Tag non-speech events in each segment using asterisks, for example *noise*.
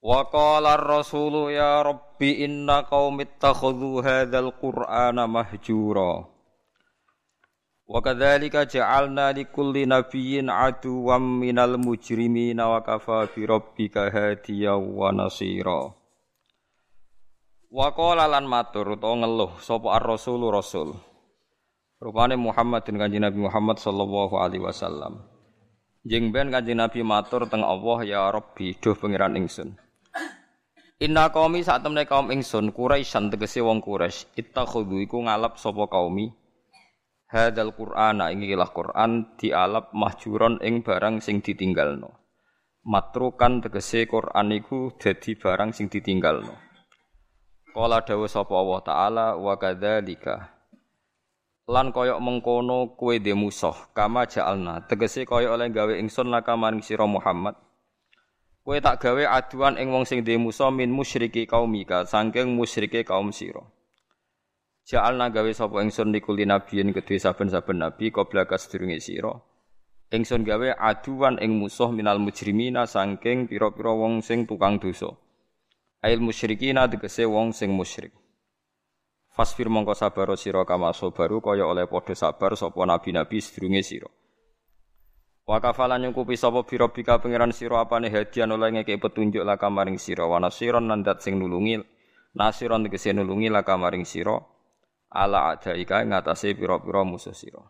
Wa qala ar-rasulu ya rabbi inna qaumi ittakhadhu hadzal qur'ana mahjura. Wa kadzalika ja'alna likulli nabiyyin aduwwan minal mujrimina wa kafa bi rabbika hadiyan wa nasira. Wa qala lan matur utawa ngeluh sapa ar-rasulu rasul. Rupane Muhammad dan kanjeng Nabi Muhammad sallallahu alaihi wasallam. Jeng ben kanjeng Nabi matur teng Allah ya Rabbi duh pangeran ingsun. Inna qaumi saat temne kaum ingsun Quraisyan tegese wong Quraisy ittakhudhu iku ngalap sapa kaumi hadzal Qur'ana ing ilah Qur'an dialap mahjuron ing barang sing ditinggalno. Matrukan tegese Qur'an iku dadi barang sing ditinggalno. Kala dawuh sapa Allah taala wa kadzalika lan koyok mengkono kue de musuh kama ja'alna tegese koyok oleh gawe ingsun laka maring sira Muhammad Kowe tak gawe aduan ing wong sing duwe musa min musyriki kaumika saking musyrike kaum sira. Ja'alna gawe sapa ingsun likuli nabiyin kedue saben-saben nabi qabla kasedurunge sira. Ingsun gawe aduan ing musuh minal mujrimina saking pira-pira wong sing tukang dosa. Ail musyrikina tegese wong sing musyrik. Fasfir mongko sabar sira kama sabaru kaya oleh padha sabar sapa nabi-nabi sedurunge sira. Wa kafalan nyukupi sapa biro bika pangeran sira apane hadiah oleh ngeke petunjuk laka maring sira wa nasiron nandat sing nulungi nasiron tegese nulungi laka maring sira ala adaika ngatasé pira-pira musuh sira.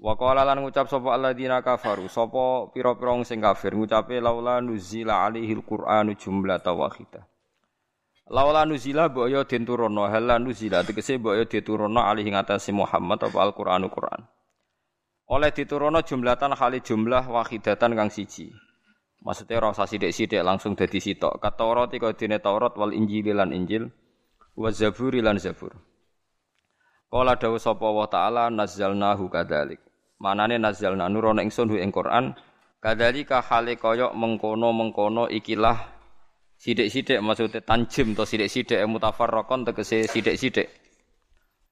Wa qala lan ngucap sapa alladzina kafaru sapa pira-pira sing kafir ngucape laula nuzila alaihil qur'anu jumlatan wahidah. Laula nuzila mbok yo den turunno hal nuzila tegese mbok yo diturunno alaihi ngatasi Muhammad apa Al-Qur'anu Qur'an. Oleh diturunno jumlatan kali jumlah wahidatan kang siji. Maksudnya rasa sidik-sidik langsung dadi sitok. Kata tika dene Taurat wal Injil lan Injil wa Zaburi lan Zabur. Kala dawuh sapa wa taala nazzalnahu kadzalik. Manane nazzalna nurono ingsun ing Quran kadzalika hale kaya mengkono-mengkono ikilah sidik-sidik maksudnya tanjim to sidik-sidik mutafarraqon tegese sidik-sidik.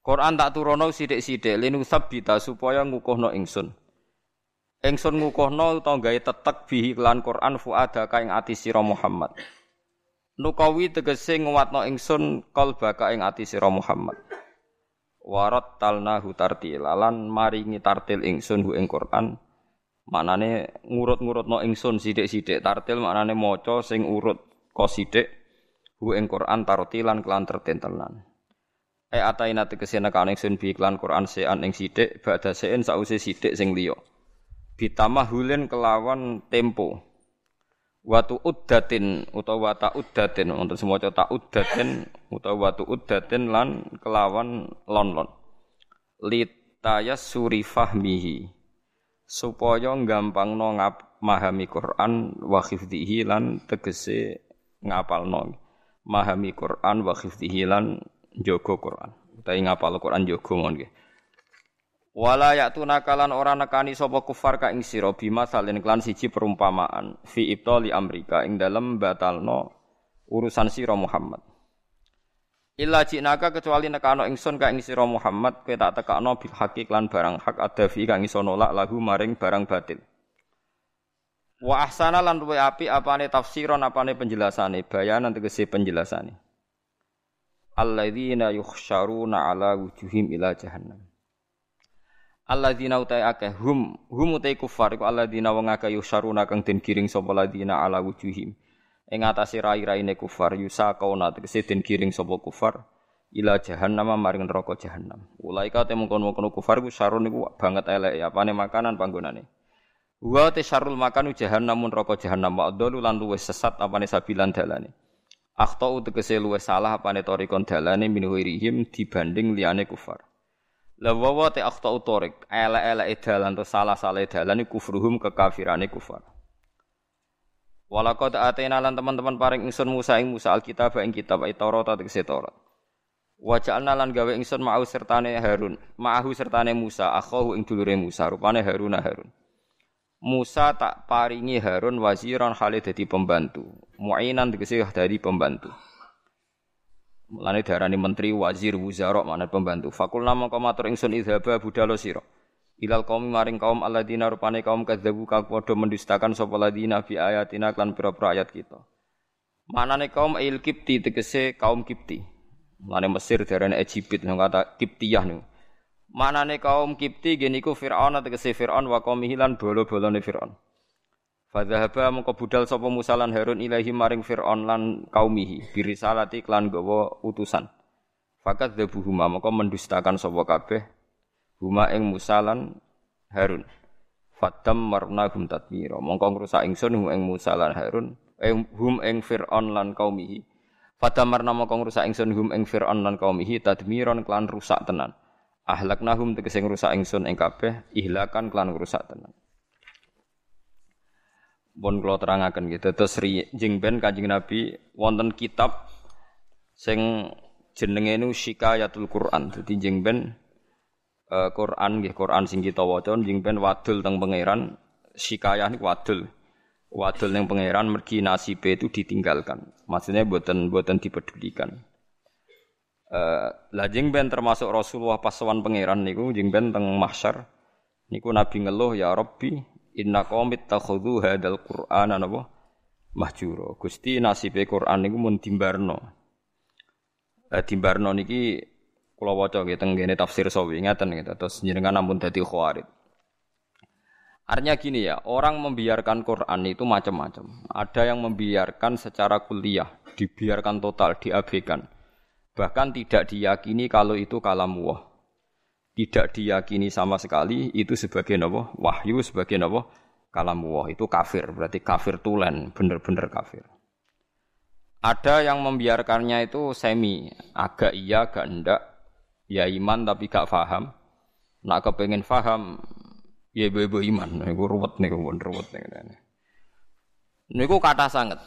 Quran tak turono sithik-sithik linu sabbita supaya ngukuhno ingsun. Ingsun ngukuhno utawa gawe tetek bihi lan Quran fuada ka ing ati sira Muhammad. Nukawi tegese nguwatno ingsun qalbaka ing ati sira Muhammad. Warat talnahu tartila lan maringi tartil ingsun hu ing Quran. Manane ngurut-ngurutno ingsun sithik-sithik tartil maknane maca sing urut ko sithik hu ing Quran tartilan kelan tertentelan. E ataina tegese nekane ingsun bi iklan Quran sean ing sithik badha sein sause sithik sing liya. Bitamahulin kelawan tempo. Watu uddatin utawa ta uddatin untuk semua ta uddatin utawa watu uddatin lan kelawan lon-lon. Litayas suri fahmihi supaya gampangno ngap mahami Quran wa hifdhihi lan tegese ngapalno mahami Quran wa hifdhihi lan Jogo Quran. Utawi ngapal Quran jogo mon nggih. Wala ya'tuna kalan ora nekani sapa kufar ka ing sira bima salin klan siji perumpamaan fi ibtali amrika ing dalem batalno urusan sira Muhammad. Illa jinaka kecuali nekano ingsun ka ing sira Muhammad kowe tak tekakno bil haqi lan barang hak ada fi kang iso nolak lahu maring barang batil. Wa ahsana lan luwe api apane tafsiron apane penjelasane bayanan tegese penjelasane alladzina yukhsyaruna ala wujuhim ila jahannam. Alladzina utai akeh hum hum utai kufar iku alladzina wong akeh yukhsyaruna kang den giring sapa alladzina ala wujuhim. Ing atase rai-raine kufar yusaqauna tegese den giring sapa kufar ila jahannam maring neraka jahannam. Ulaika te mungkon-mungkon kufar iku sarun niku banget elek ya apane makanan panggonane. Wa te syarul makanu jahannamun neraka jahannam wa dalu lan luwes sesat apane sabilan dalane Akhtau tegese luwih salah apane torikon dalane min wirihim dibanding liyane kufar. La wawa te akhtau torik, ele-ele dalan to salah-salah dalan kufruhum kekafirane kufar. Walaqad atena lan teman-teman paring ingsun Musa ing Musa alkitab ing kitab ay Taurat tegese Taurat. Wa ja'alna lan gawe ingsun ma'u sertane Harun, ma'ahu sertane Musa akhahu ing dulure Musa rupane Harun Harun. Musa tak paringi Harun waziran hale dadi pembantu. Mu'inan tegese dari pembantu. Mulane darani menteri wazir wuzara mana pembantu. Fakul nama matur ingsun idhaba budalo sira ilal kaum maring kaum alladzina rupane kaum kadzabu kang padha mendustakan sapa ladina fi ayatina klan pira-pira ayat kita. Manane kaum il kipti tegese kaum kipti. Mane Mesir Egypt nang kata Kiptiyah niku. Manane kaum kipti geniku Firaun tegese Firaun wa kaum hilan bolo-bolone Firaun. Fadzahaba mengko budal sapa Musa lan Harun ilahi maring Firaun lan kaumihi birisalati klan gawa utusan. Fakat dzabuhuma mengko mendustakan sapa kabeh huma ing Musa lan Harun. Fatam marna hum tatmira. Mongko ngrusak ingsun hum ing Musa lan Harun, eh, hum ing Fir'aun lan kaumihi. Fatam marna mongko ngrusak ingsun hum ing Fir'aun lan kaumihi tadmiron klan rusak tenan. Ahlaknahum tegese ngrusak ingsun ing kabeh, ihlakan klan rusak tenan. Bon kula terangaken gitu. Terus jengben Kanjeng Nabi wonten kitab sing jenenge nu Shikayatul Quran. Dadi jengben uh, Quran nggih Quran sing kita waca njing ben wadul teng pangeran sikayah niku wadul. Wadul ning pangeran mergi nasibe itu ditinggalkan. Maksudnya buatan buatan dipedulikan. Uh, lah jing ben termasuk Rasulullah pas sowan pangeran niku jing ben teng mahsyar niku Nabi ngeluh ya Rabbi inna qaumit takhudhu hadzal Qur'ana napa mahjura. Gusti nasibe Quran niku mun dimbarno. Uh, dimbarno niki Kula waca nggih teng ngene tafsir sawi ngaten gitu. Terus jenengan ampun dadi khawarid. Artinya gini ya, orang membiarkan Quran itu macam-macam. Ada yang membiarkan secara kuliah, dibiarkan total, diabaikan. Bahkan tidak diyakini kalau itu kalam wah. Tidak diyakini sama sekali itu sebagai nawa wahyu sebagai kalam wah itu kafir berarti kafir tulen bener-bener kafir. Ada yang membiarkannya itu semi agak iya agak enggak ya iman tapi gak faham. Nak kepengen faham, ya ibu-ibu iman. Niku ruwet niku pun ruwet niku. Niku kata sangat.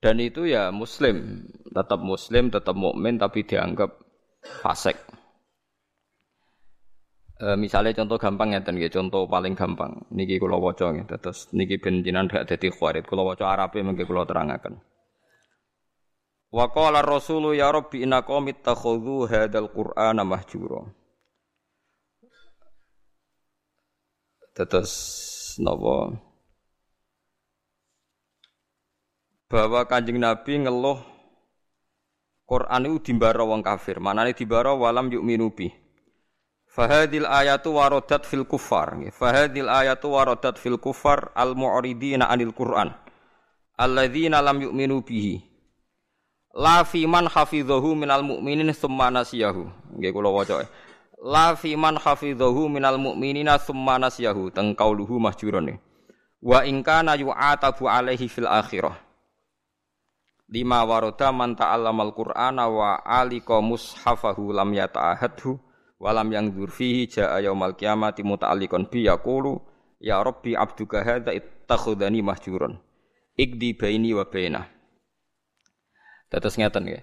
Dan itu ya muslim, tetap muslim, tetap mukmin tapi dianggap fasik. E, misalnya contoh gampang ya, ya contoh paling gampang. Niki kula waca nggih, terus niki ben jinan gak dadi khawarit. Kula waca Arabe mengke kula terangaken. Wa qala Rasulu ya Rabbi inna qaumi takhudhu hadzal Qur'ana mahjura. Bahwa Kanjeng Nabi ngeluh Quran itu dimbara wong kafir. Manane dimbara walam yu'minu bi. Fahadil ayatu waradat fil kufar. Fahadil ayatu waradat fil kufar al mu'ridina anil Qur'an. Alladzina lam yu'minu bihi La fi man hafidhahu minal mu'minin tsumma nasiyahu. Nggih kula waca. La fi man hafidhahu minal mu'minina tsumma nasiyahu. Teng kauluhu mahjuron. Wa in kana yu'atabu alaihi fil akhirah. Lima waroda man ta'allamal Qur'ana wa alika mushafahu lam yata'ahadhu wa lam yangdur fihi ja'a yaumal qiyamati muta'alliqan bi yaqulu ya rabbi abduka hadza ittakhadhani mahjuron. Ikdi baini wa bainah. Tetes ngeten ya.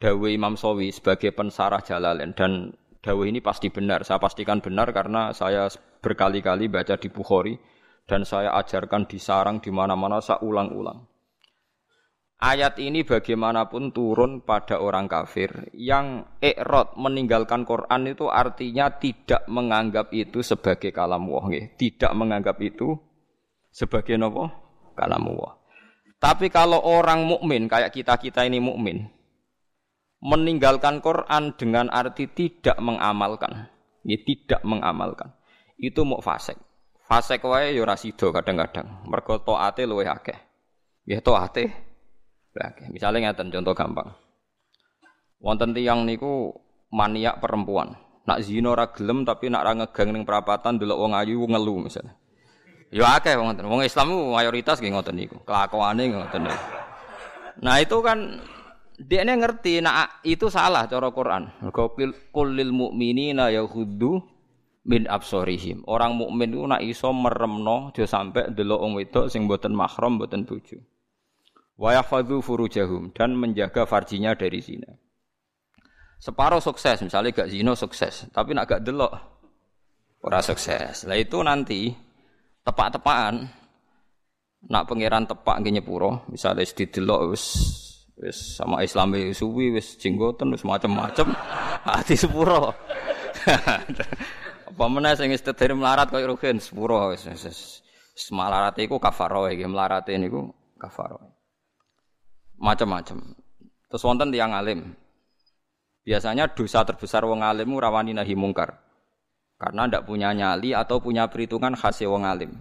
Dawe Imam Sawi sebagai pensarah Jalalain dan dawe ini pasti benar. Saya pastikan benar karena saya berkali-kali baca di Bukhari dan saya ajarkan di sarang di mana-mana saya ulang-ulang. Ayat ini bagaimanapun turun pada orang kafir yang ikrot meninggalkan Quran itu artinya tidak menganggap itu sebagai kalam wah, tidak menganggap itu sebagai nopo kalam wah. Tapi kalau orang mukmin kayak kita-kita ini mukmin, meninggalkan Quran dengan arti tidak mengamalkan, ya tidak mengamalkan. Itu mau fasik. Fasik wae ya ora kadang-kadang. Mergo taate luwih akeh. Ya taate akeh. Misale ngeten contoh gampang. Wonten tiyang niku maniak perempuan. Nak zina ora gelem tapi nak ra ngegang ning perapatan delok wong ayu ngelu misalnya. Ya akeh wong ngoten. Wong Islam mayoritas nggih ngoten niku. Kelakuane ngoten niku. Nah itu kan dia ngerti, nah itu salah cara Quran. Mergo kulil mukminina yaghuddu min absorihim. Orang mukmin itu nak iso meremno aja sampai delok wong wedok sing boten mahram boten bojo. Wa yahfadzu furujahum dan menjaga farjinya dari zina. Separuh sukses, misalnya gak zina sukses, tapi nak gak delok ora sukses. Lah itu nanti tepak-tepakan nak pangeran tepak nggih nyepuro, misalnya didelok wis wis sama Islam suwi wis jenggoten wis macam-macam *laughs* hati sepuro. *laughs* Apa meneh sing wis melarat koyo rugen sepuro wis wis melarat iku kafaro iki melarat niku kafaro. Macam-macam. Terus wonten tiyang alim. Biasanya dosa terbesar wong alim rawani nahi mungkar. Karena ndak punya nyali atau punya perhitungan khas wong alim.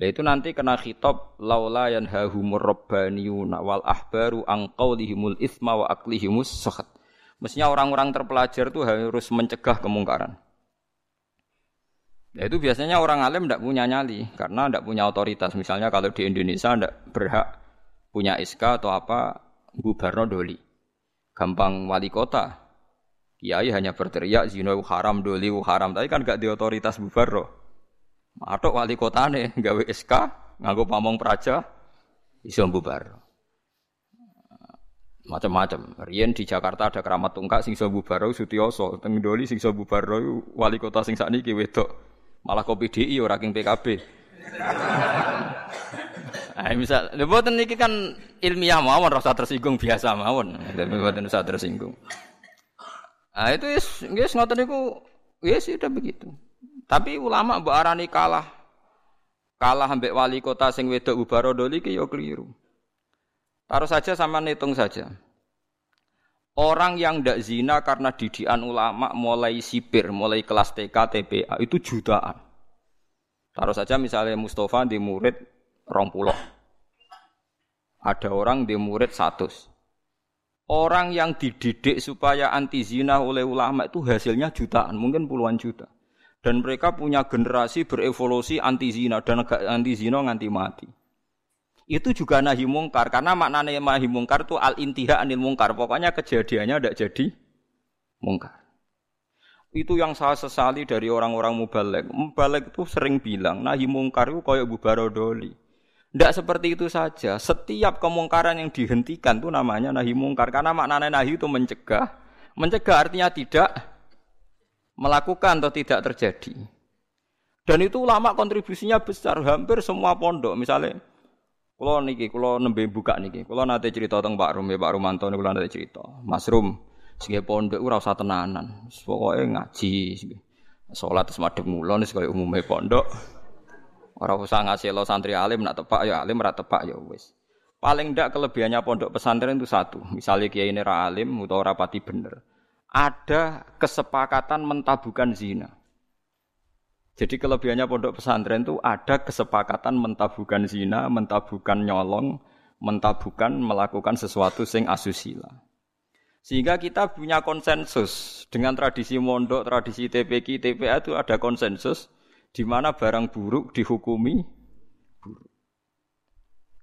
Nah itu nanti kena khitab laula yanhahumur rabbaniyuna wal ahbaru an qaulihimul itsma wa aklihimus sakhat. Mestinya orang-orang terpelajar itu harus mencegah kemungkaran. Nah itu biasanya orang alim tidak punya nyali karena tidak punya otoritas. Misalnya kalau di Indonesia tidak berhak punya SK atau apa bubarno doli. Gampang wali kota. Kiai hanya berteriak zina haram doli haram tapi kan gak di otoritas bubarno. Matok wali kotane *laughs* gawe SK nganggo pamong praja iso bubar. Macam-macam. Riyen di Jakarta ada keramat tungkak sing iso bubar Sutioso, teng Doli sing iso bubar wali kota sing sakniki wedok. Malah kopi DI ora king PKB. Nah, misal, mboten niki kan ilmiah mawon rasa tersinggung biasa mawon. Mboten usah tersinggung. Ah itu wis nggih ngoten niku ya sudah begitu. Tapi ulama mbok arani kalah. Kalah ambek wali kota sing wedok Ubarodoli ki yo keliru. Taruh saja sama hitung saja. Orang yang ndak zina karena didikan ulama mulai sipir, mulai kelas TK, TPA itu jutaan. Taruh saja misalnya Mustafa di murid rompuloh. Ada orang di murid satu. Orang yang dididik supaya anti zina oleh ulama itu hasilnya jutaan, mungkin puluhan juta dan mereka punya generasi berevolusi anti zina dan anti zina nganti mati. Itu juga nahi mungkar karena maknanya nahi mungkar itu al intiha anil mungkar. Pokoknya kejadiannya tidak jadi mungkar. Itu yang saya sesali dari orang-orang mubalek. Mubalek itu sering bilang nahi mungkar itu kayak bubarodoli. Tidak seperti itu saja. Setiap kemungkaran yang dihentikan itu namanya nahi mungkar. Karena maknanya nahi itu mencegah. Mencegah artinya tidak melakukan atau tidak terjadi. Dan itu ulama kontribusinya besar, hampir semua pondok. Misalnya, kalau niki, kalau nembe buka niki, kalau nanti cerita tentang Pak Rum, Pak Rumanto nih, kalau nanti cerita, Mas Rum, sebagai pondok ora usah tenanan, pokoknya ngaji, sholat semadek mulon, sebagai umumnya pondok, orang usah ngasih lo santri alim, nak tepak ya alim, rak tepak ya wes. Paling ndak kelebihannya pondok pesantren itu satu, misalnya kiai ini ra alim, atau rapati bener ada kesepakatan mentabukan zina. Jadi kelebihannya pondok pesantren itu ada kesepakatan mentabukan zina, mentabukan nyolong, mentabukan melakukan sesuatu sing asusila. Sehingga kita punya konsensus dengan tradisi mondok, tradisi TPK, TPA itu ada konsensus di mana barang buruk dihukumi buruk.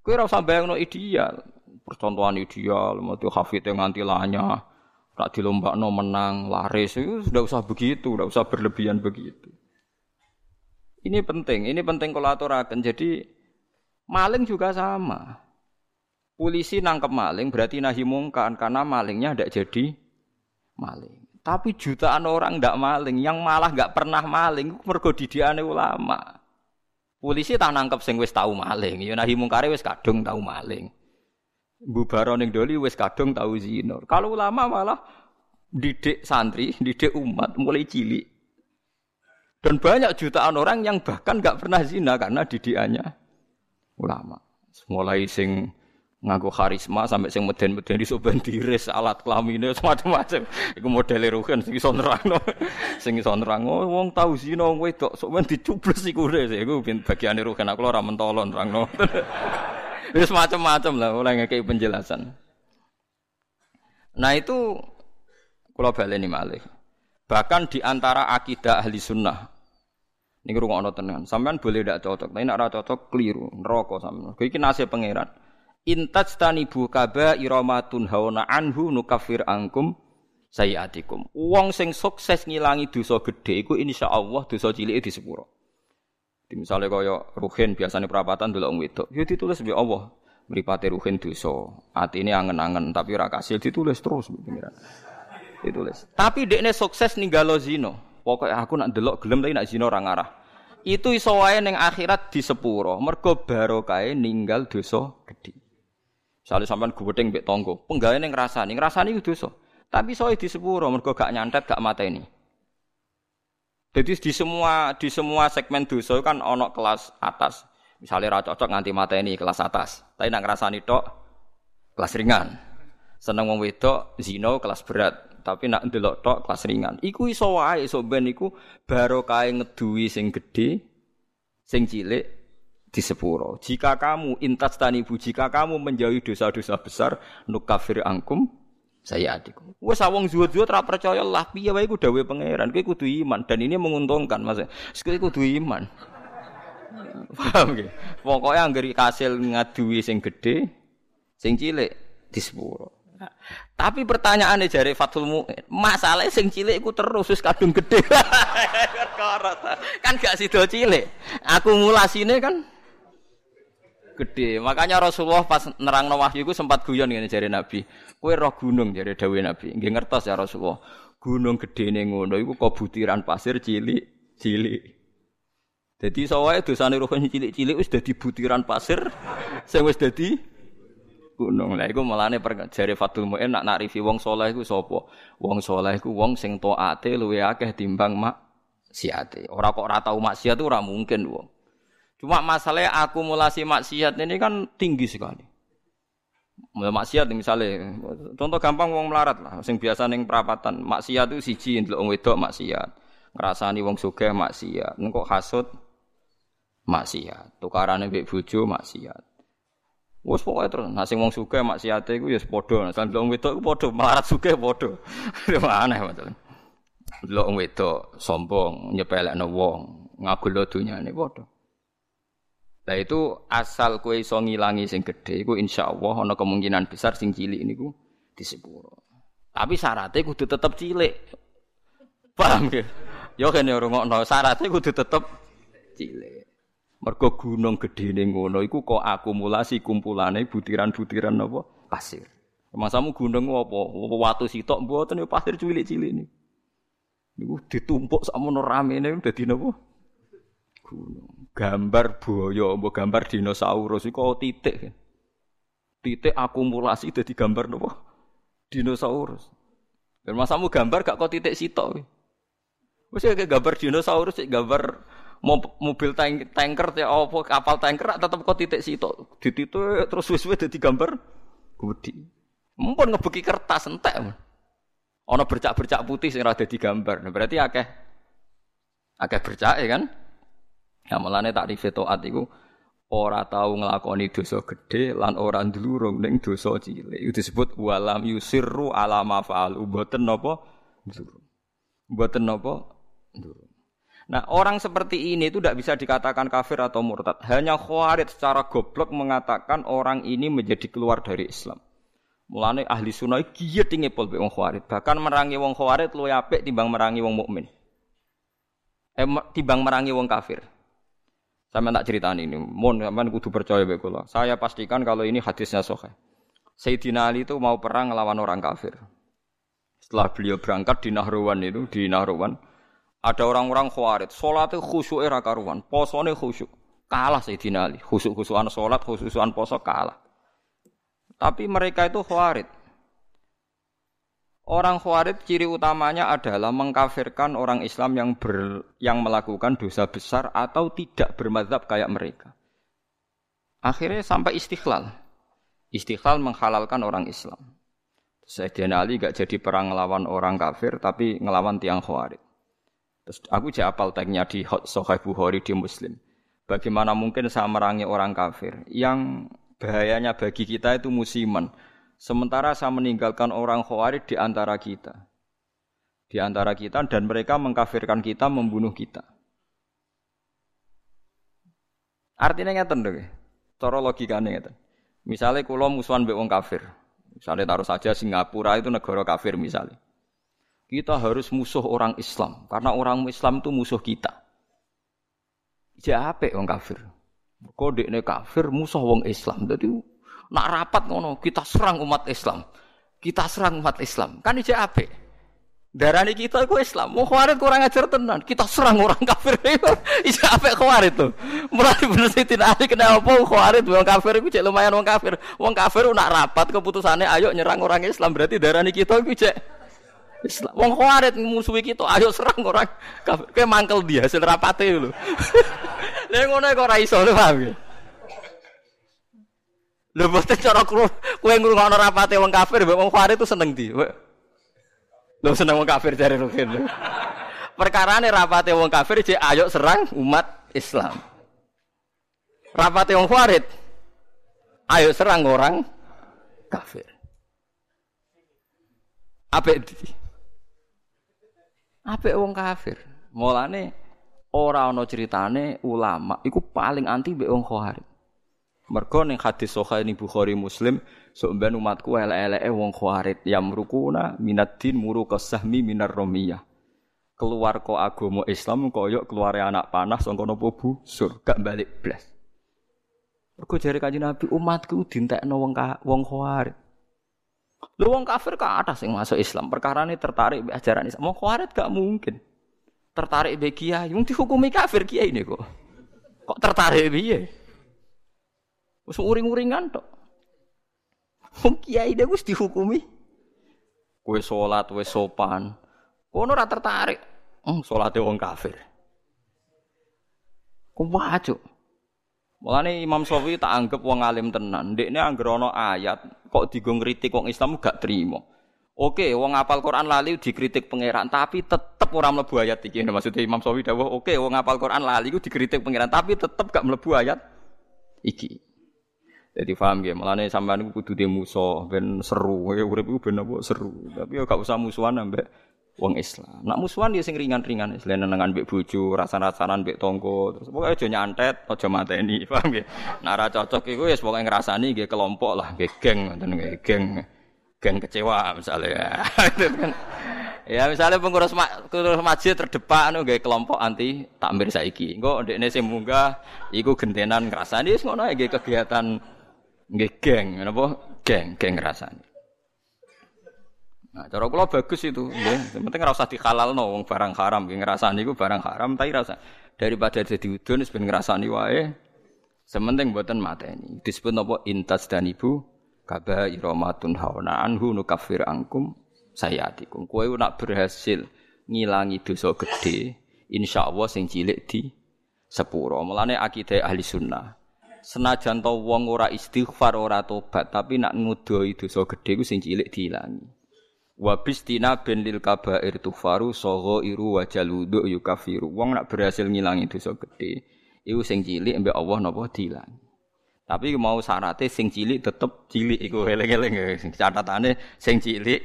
Kue rasa bayang no ideal, percontohan ideal, mau tuh hafid yang nganti lanya, Tak no menang, laris itu sudah usah begitu, sudah usah berlebihan begitu. Ini penting, ini penting kolaborakan. Jadi maling juga sama. Polisi nangkep maling berarti nahi mungkan karena malingnya tidak jadi maling. Tapi jutaan orang tidak maling, yang malah nggak pernah maling, mergo didiane ulama. Polisi tak nangkep sing wis tahu maling, ya nahi mungkare wis kadung tahu maling. Bubaro ning doli wis kadung tahu zina. Kalau ulama malah didik santri, didik umat mulai cilik. Dan banyak jutaan orang yang bahkan nggak pernah zina karena didikannya ulama. Mulai sing ngaku karisma sampai sing meden-meden iso diris alat kelamine *laughs* macam-macam. Iku modele rugen sing iso nerangno. *laughs* sing iso nerangno wong tau zina wong wedok sok men dicubles iku iku bagiane rugen aku ora mentolon nerangno. *laughs* Wis macam-macam lah mulai ngekei penjelasan. Nah itu kalau baleni malih. Bahkan di antara akidah ahli sunnah. Ini rumah tenan. Sampean boleh tidak cocok, tapi nak cocok keliru, neraka sampean. Iki nasi pangeran. Intaj tani bu kaba iramatun hauna anhu nukafir angkum sayiatikum. Wong sing sukses ngilangi dosa gedhe iku insyaallah dosa di sepuro. Misalnya kaya ruhin biasanya perapatan dulu wong wedok, ya ditulis bi Allah mripate ruhin dosa. Atine angen-angen tapi ora kasil ditulis terus pengiran. Ditulis. Tapi dekne sukses ninggalo zino. Pokoknya aku nak delok gelem tapi nak zino ora ngarah. Itu iso wae ning akhirat di sepuro. Mergo barokah ninggal dosa gedhe. Misalnya sampean gubedeng mbek tonggo, penggawe ning ngrasani, ngrasani iku dosa. Tapi soal di sepuro mergo gak nyantet gak mata ini. Jadi di semua di semua segmen dosa kan ono kelas atas. Misalnya ra cocok nganti mata ini kelas atas. Tapi nak ngrasani tok kelas ringan. Seneng wong wedok zino kelas berat, tapi nak ndelok tok kelas ringan. Iku iso wae iso ben iku barokah ngeduwi sing gedhe sing cilik di sepuro. Jika kamu intas tanibu, jika kamu menjauhi dosa-dosa besar, nukafir angkum saya adik. Wes awong zuwut-zuwut ora percaya lah piye wae iku dawuhe pangeran. Kowe kudu iman dan ini menguntungkan Mas. Kowe kudu iman. *laughs* Paham nggih? Pokoke anggere kasil ngaduwi sing gedhe, sing cilik di sepuro. Tapi pertanyaannya jari Fathul Mu'in, masalahnya sing cilik iku terus wis kadung gede. *laughs* kan gak sido cilik. Akumulasine kan gede. Makanya Rasulullah pas nerang wahyu itu sempat guyon ngene jare Nabi. Kowe roh gunung jare dawuh Nabi. Nggih ngertos ya Rasulullah. Gunung gede ning ngono iku kok butiran pasir cilik, cilik. Jadi sawae dosane roh cilik-cilik wis dadi butiran pasir sing wis dadi gunung. Lah iku melane jare Fatul Muin nak nakrifi wong saleh iku sapa? Wong saleh iku wong sing taate luwe akeh timbang mak siate. Ora kok ora tau maksiat ora mungkin wong. Cuma masalahnya akumulasi maksiat ini kan tinggi sekali. Maksiat misalnya, contoh gampang wong melarat lah, sing biasa neng perapatan, maksiat itu siji ndelok wong wedok maksiat, ngrasani wong sugih maksiat, kok hasud maksiat, tukarane mbek bojo maksiat. Wes pokoke terus, nah sing wong sugih maksiate iku ya padha, nah wong wedok iku padha, melarat sugih padha. *laughs* Aneh betul. Delok wong wedok sombong, nyepelekno wong, ngagul dunyane padha. Nah itu asal kue iso ngilangi sing gede, iku insya Allah ana kemungkinan besar sing cilik niku di sepuro. Tapi syaratnya kudu tetep cilik. Paham ya? Yo kene rungokno syaratnya kudu tetep cilik. Mergo gunung ning ngono iku kok akumulasi kumpulane butiran-butiran apa pasir. Masamu gunung apa? Watu sitok mboten ya pasir cilik-cilik niku. Niku ditumpuk sakmono ramene dadi napa? Gunung gambar buaya, mbok gambar dinosaurus iku titik. Titik akumulasi dadi gambar nopo? Dinosaurus. Dan masamu gambar gak kok titik sitok. Wis kayak gambar dinosaurus, gambar mobil tank, tanker ya apa kapal tanker tetep kok titik sitok. Dititik terus wis-wis dadi gambar gede. Mumpun ngebeki kertas entek. Ana bercak-bercak putih sing ora dadi gambar. Nah, berarti akeh akeh bercak ya kan? Ya mulane takrife taat iku ora tau nglakoni dosa gedhe lan ora ndlurung ning dosa cilik. Itu disebut walam yusirru ala ma fa'al. Mboten napa ndlurung. Mboten napa ndlurung. Nah orang seperti ini itu tidak bisa dikatakan kafir atau murtad. Hanya khawarid secara goblok mengatakan orang ini menjadi keluar dari Islam. Mulane ahli sunnah giat tinggi pol wong khawarid. Bahkan merangi wong khawarid luwih apik timbang merangi wong mukmin. Eh timbang merangi wong kafir. Saya tak cerita ini, mohon sampean kudu percaya bae kula. Saya pastikan kalau ini hadisnya sahih. Sayyidina Ali itu mau perang melawan orang kafir. Setelah beliau berangkat di Nahrawan itu, di Nahrawan, ada orang-orang khawarid, salatnya khusyuk era karuan, posone khusyuk. Kalah Sayyidina Ali, khusyuk-khusyukan salat, khusyukan poso kalah. Tapi mereka itu khawarid. Orang Khawarij ciri utamanya adalah mengkafirkan orang Islam yang ber, yang melakukan dosa besar atau tidak bermadhab kayak mereka. Akhirnya sampai istiqlal. Istiqlal menghalalkan orang Islam. Sayyidina Ali gak jadi perang ngelawan orang kafir, tapi ngelawan tiang Khawarij. Terus aku jadi apal tagnya di Sahih Bukhari di Muslim. Bagaimana mungkin saya merangi orang kafir yang bahayanya bagi kita itu musiman Sementara saya meninggalkan orang khawarij di antara kita. Di antara kita dan mereka mengkafirkan kita, membunuh kita. Artinya ngeten dong, cara logikanya ngeten. Misalnya kulo musuhan be wong kafir. Misalnya taruh saja Singapura itu negara kafir misalnya. Kita harus musuh orang Islam karena orang Islam itu musuh kita. Jadi wong kafir. Kode ini kafir musuh wong Islam. Jadi nak rapat ngono kita serang umat Islam. Kita serang umat Islam. Kan ije apik. Darani kita itu Islam. Mau khawarit kurang ajar tenan. Kita serang orang kafir. *laughs* Ije apik khawarit tuh. Mulai bener sih ada kenapa khawarit wong kafir itu cek lumayan wong kafir. Wong kafir nak rapat keputusannya ayo nyerang orang Islam berarti darani kita itu cek Islam. Wong khawarit musuhi kita ayo serang orang kafir. Kayak mangkel dia hasil rapate lho. *laughs* Lha ngono kok ora iso lho paham ya. Lho boten cara kowe ngrungokno rapate wong kafir mbek wong khawarij itu seneng di. Lho seneng wong kafir jare Rukin. Perkarane rapate wong kafir jek ayo serang umat Islam. Rapate wong khawarij ayo serang orang kafir. Apik di. Apik wong kafir. Mulane ora ana ceritane ulama iku paling anti mbek wong khawarij. Mergo ning hadis sahih ning Bukhari Muslim, sok ben umatku elek-eleke wong khawarit yamrukuna minaddin muru kasahmi minar romiyah. Keluar kok agama Islam koyok keluar anak panah sangka napa busur, gak balik blas. Mergo jare Kanjeng Nabi umatku dintekno wong wong khawarit. Lu wong kafir ke atas yang masuk Islam, perkara ini tertarik be ajaran Islam. Wong khawarit gak mungkin. Tertarik be kiai, mung dihukumi kafir kiai ini kok. Kok tertarik piye? Wis uring-uringan tok. Wong kiai dia wis dihukumi. Kowe salat wis sopan. Kono ora tertarik. Hmm, salate wong kafir. Kuwacuk. Mulane Imam Syafi'i tak anggap wong alim tenan. Ndekne anggere ana ayat kok digo ngritik wong Islam gak terima. Oke, wong apal Quran lali dikritik pangeran, tapi tetep ora mlebu ayat iki. Maksudnya Imam Syafi'i dawuh, oke wong apal Quran lali ku dikritik pangeran, tapi tetep gak mlebu ayat iki. Jadi paham ya, malah nih sampean iku kudu musuh ben seru, ya urip iku ben apa seru. Tapi ya gak usah musuhan ambek wong Islam. Nak musuhan dia sing ringan-ringan, selain nenengan mbek bojo, rasa-rasanan mbek tonggo, terus pokoke aja nyantet, aja mateni, *laughs* paham ya. Nak ora cocok iku wis pokoke ngrasani nggih kelompok lah, nggih geng ngoten nggih geng. Geng kecewa misalnya. *laughs* Ya misalnya pengurus, ma pengurus masjid terdepan anu nggih kelompok anti takmir saiki. Engko ndekne sing munggah iku gentenan ngrasani wis ngono kegiatan Nggih geng, napa? Geng, geng rasane. Nah, cara kula bagus itu, nggih. Penting ora usah dihalalno wong barang haram, nggih ngrasani iku barang haram tapi rasa daripada jadi udun wis ben ngrasani wae. Sementing mboten mateni. Disebut napa intas dan ibu kaba iromatun hauna anhu nukafir angkum sayatikum. Kowe nak berhasil ngilangi dosa gede, insya Allah sing cilik di sepuro. Mulane akidah ahli sunnah senajan to wong ora istighfar ora tobat tapi nak ngudoi dosa gedhe ku sing cilik diilangi. Wa bistina ben lil kabair tufaru sogo iru wa jaludu yukafiru. Wong nak berhasil ngilangi dosa gedhe iku sing cilik mbek Allah napa diilangi. Tapi mau syaratnya sing cilik tetep cilik iku eling-eling sing catatane sing cilik.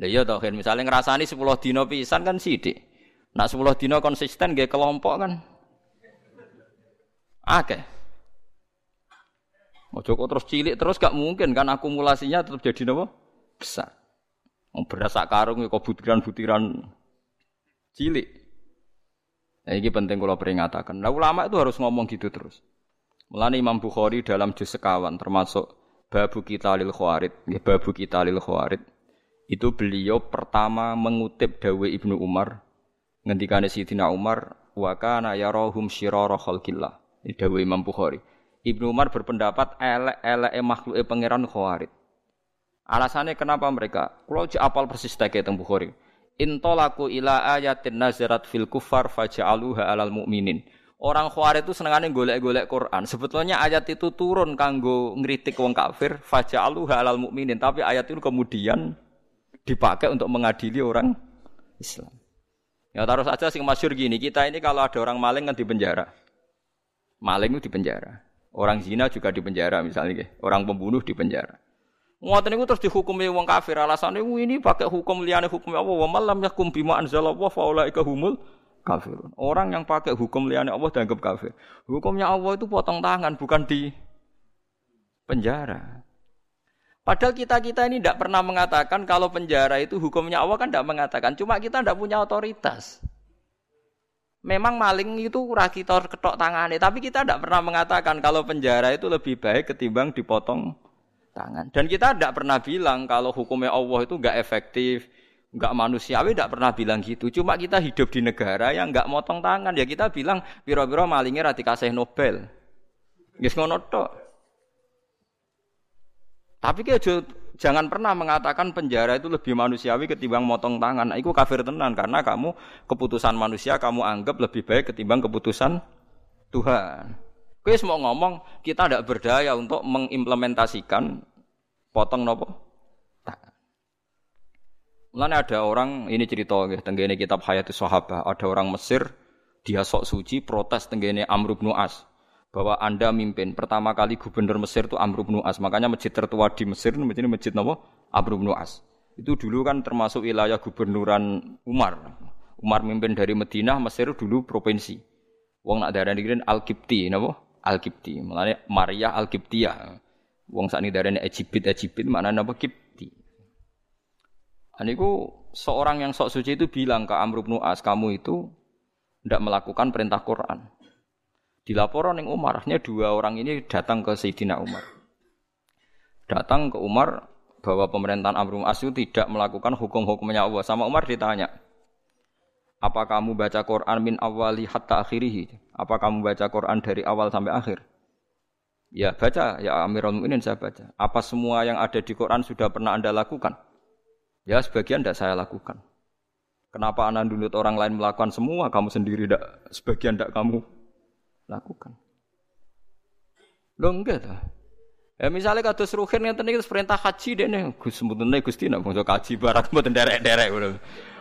Lha iya to kan misale ngrasani 10 dina pisan kan sithik. Nak 10 dina konsisten nggih kelompok kan. Akeh. okay. Ojo kok terus cilik terus gak mungkin kan akumulasinya tetap jadi nopo besar. Mau beras sak karung kok butiran-butiran cilik. Nah, ini penting kalau peringatakan. Nah, ulama itu harus ngomong gitu terus. Mulane Imam Bukhari dalam juz sekawan termasuk babu kita lil khawarid, ya, babu kita lil khawarid. Itu beliau pertama mengutip dawe Ibnu Umar ngendikane Sayyidina Umar wa kana yarahum syirara khalqillah. Dawe Imam Bukhari. Ibnu Umar berpendapat elek-elek makhluk pangeran khawarid. Alasannya kenapa mereka? Kalau apal persis teke teng Bukhari. Intolaku ila ayatin nazarat fil kufar faja'aluha alal mu'minin. Orang khawarid itu senengannya golek-golek Quran. Sebetulnya ayat itu turun kanggo ngritik wong kafir faja'aluha alal mu'minin, tapi ayat itu kemudian dipakai untuk mengadili orang Islam. Ya taruh saja sing masyur gini, kita ini kalau ada orang maling kan di penjara. Maling itu di penjara. Orang zina juga di penjara misalnya, orang pembunuh di penjara. Ngoten niku terus dihukumi wong kafir alasannya ini pakai hukum liane hukum Allah wa malam yakum bima anzalallah fa ulaika humul kafirun. Orang yang pakai hukum liane Allah dianggap kafir. Hukumnya Allah itu potong tangan bukan di penjara. Padahal kita-kita ini tidak pernah mengatakan kalau penjara itu hukumnya Allah kan tidak mengatakan. Cuma kita tidak punya otoritas. Memang maling itu kita ketok tangannya. Tapi kita tidak pernah mengatakan kalau penjara itu lebih baik ketimbang dipotong tangan. Dan kita tidak pernah bilang kalau hukumnya Allah itu nggak efektif, nggak manusiawi, tidak pernah bilang gitu. Cuma kita hidup di negara yang nggak motong tangan. Ya kita bilang biro-biro malingnya rati kasih Nobel. Gak ngono tapi kita jangan pernah mengatakan penjara itu lebih manusiawi ketimbang motong tangan. Nah, itu kafir tenan karena kamu keputusan manusia kamu anggap lebih baik ketimbang keputusan Tuhan. Kue semua ngomong kita tidak berdaya untuk mengimplementasikan potong nopo. Mulanya ada orang ini cerita ya, tenggene kitab Hayatus Sahabah, ada orang Mesir dia sok suci protes tenggene Amr bin As bahwa Anda mimpin. Pertama kali gubernur Mesir itu Amr bin As. Makanya masjid tertua di Mesir masjid masjid nama Amr bin As. Itu dulu kan termasuk wilayah gubernuran Umar. Umar mimpin dari Madinah, Mesir dulu provinsi. Wong nak darah dikirin Al-Kipti, napa? Al-Kipti. Mulane Maria Al-Kiptiyah. Wong sakniki darane Egypt Egypt mana napa Kipti. Aniku seorang yang sok suci itu bilang ke Amr bin As, kamu itu tidak melakukan perintah Quran. Dilaporan yang Umar, dua orang ini datang ke Sayyidina Umar. Datang ke Umar bahwa pemerintahan Amr As itu tidak melakukan hukum-hukumnya Allah. Sama Umar ditanya, apa kamu baca Quran min awali hatta akhirihi? Apa kamu baca Quran dari awal sampai akhir? Ya baca, ya Amirul Mukminin saya baca. Apa semua yang ada di Quran sudah pernah Anda lakukan? Ya sebagian tidak saya lakukan. Kenapa Anda dulu orang lain melakukan semua, kamu sendiri tidak, sebagian tidak kamu lakukan. Lo enggak ta? Ya misalnya kados ruhin ngeten iki perintah haji dene Gus mutune Gusti nek bangsa kaji barat *laughs* mboten derek-derek ngono.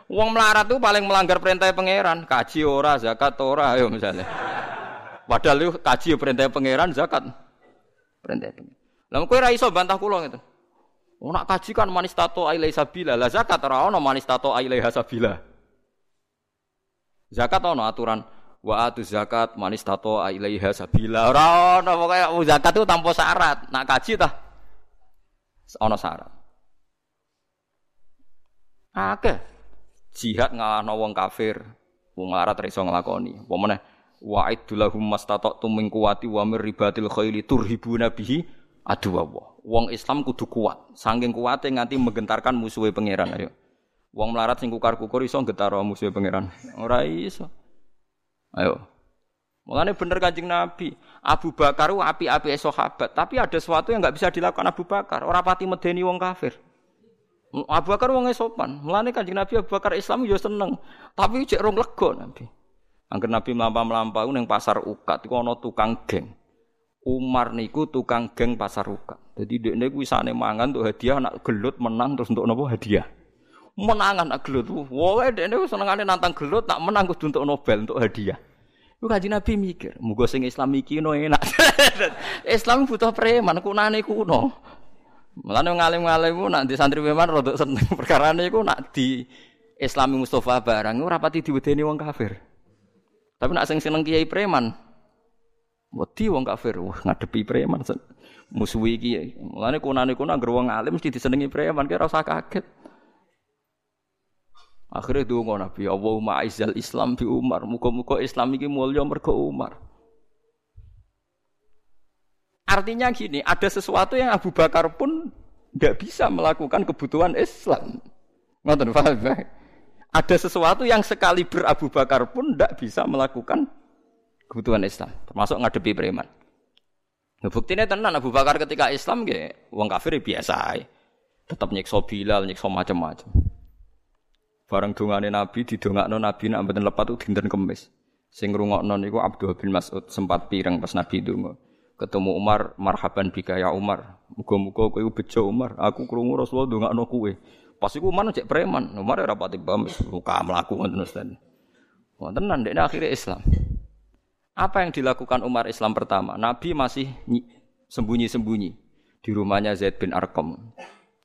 Wong melarat tuh paling melanggar perintah pangeran, kaji ora, zakat ora ayo misalnya. Padahal lu kaji perintah pangeran, zakat perintah pangeran. Lah kowe ora iso bantah kula ngeten. Oh nak kaji kan manis tato ailai sabila, lah zakat ora ono manis tato ailai hasabila. Zakat ono aturan wa atu zakat manis tato ilaiha sabila. Ora ono pokoke zakat itu tanpa syarat. Nak kaji tah ono syarat. Akeh. Jihad ngalahno wong kafir wong larat iso nglakoni. Apa meneh? Wa idulahum mastata'tum min quwati wa mir ribatil khaili turhibuna bihi adu wong Islam kudu kuat. Saking kuate nganti menggentarkan musuhe pangeran ayo. Wong melarat sing kukar-kukur iso getaro musuhe pangeran. Ora iso Ayo. Mulane bener kancing Nabi. Abu Bakar api-api sahabat, tapi ada sesuatu yang nggak bisa dilakukan Abu Bakar. Orang pati medeni wong kafir. Abu Bakar wong sopan. Mulane kancing Nabi Abu Bakar Islam yo seneng, tapi cek rong lego Nabi. Angger Nabi melampau-melampau neng pasar ukat iku ana tukang geng. Umar niku tukang geng pasar ukat. Jadi dekne kuwi sane mangan untuk hadiah anak gelut menang terus untuk nopo hadiah. Menangan nak gelut. Wah, dekne senengane nantang gelut tak menang kudu untuk Nobel untuk hadiah. Lu kaji Nabi mikir, muga sing Islam iki no enak. *laughs* Islam butuh preman, kunane kuno. Mulane ngalim-ngalim ku nak di santri preman rada seneng *laughs* perkara niku nak di Islami Mustafa barang ora pati diwedeni wong kafir. Tapi nak sing seneng kiai preman, wedi wong kafir, wah ngadepi preman musuhi iki. Mulane kunane kuno anggere wong alim mesti disenengi preman, kira usah kaget. Akhirnya donga Nabi, Allahumma aizal Islam bi Umar. Muka-muka Islam ini mulia mergo Umar. Artinya gini, ada sesuatu yang Abu Bakar pun tidak bisa melakukan kebutuhan Islam. Ngoten paham Ada sesuatu yang sekali ber Abu Bakar pun tidak bisa melakukan kebutuhan Islam, termasuk ngadepi preman. Nah, buktinya tenan Abu Bakar ketika Islam ge wong kafir ya biasa Tetap nyiksa Bilal, nyiksa macam-macam. Barang dongane Nabi didongakno Nabi nak mboten lepat dinten kemis. Sing ngrungokno niku Abdul bin Mas'ud sempat pireng pas Nabi donga. Ketemu Umar, marhaban bika ya Umar. Muga-muga kowe bejo Umar. Aku krungu Rasulullah dongakno kowe. Pas iku Umar cek preman. Umar ora pati paham muka mlaku ngoten Ustaz. Wonten nang akhirnya Islam. Apa yang dilakukan Umar Islam pertama? Nabi masih sembunyi-sembunyi di rumahnya Zaid bin Arkom.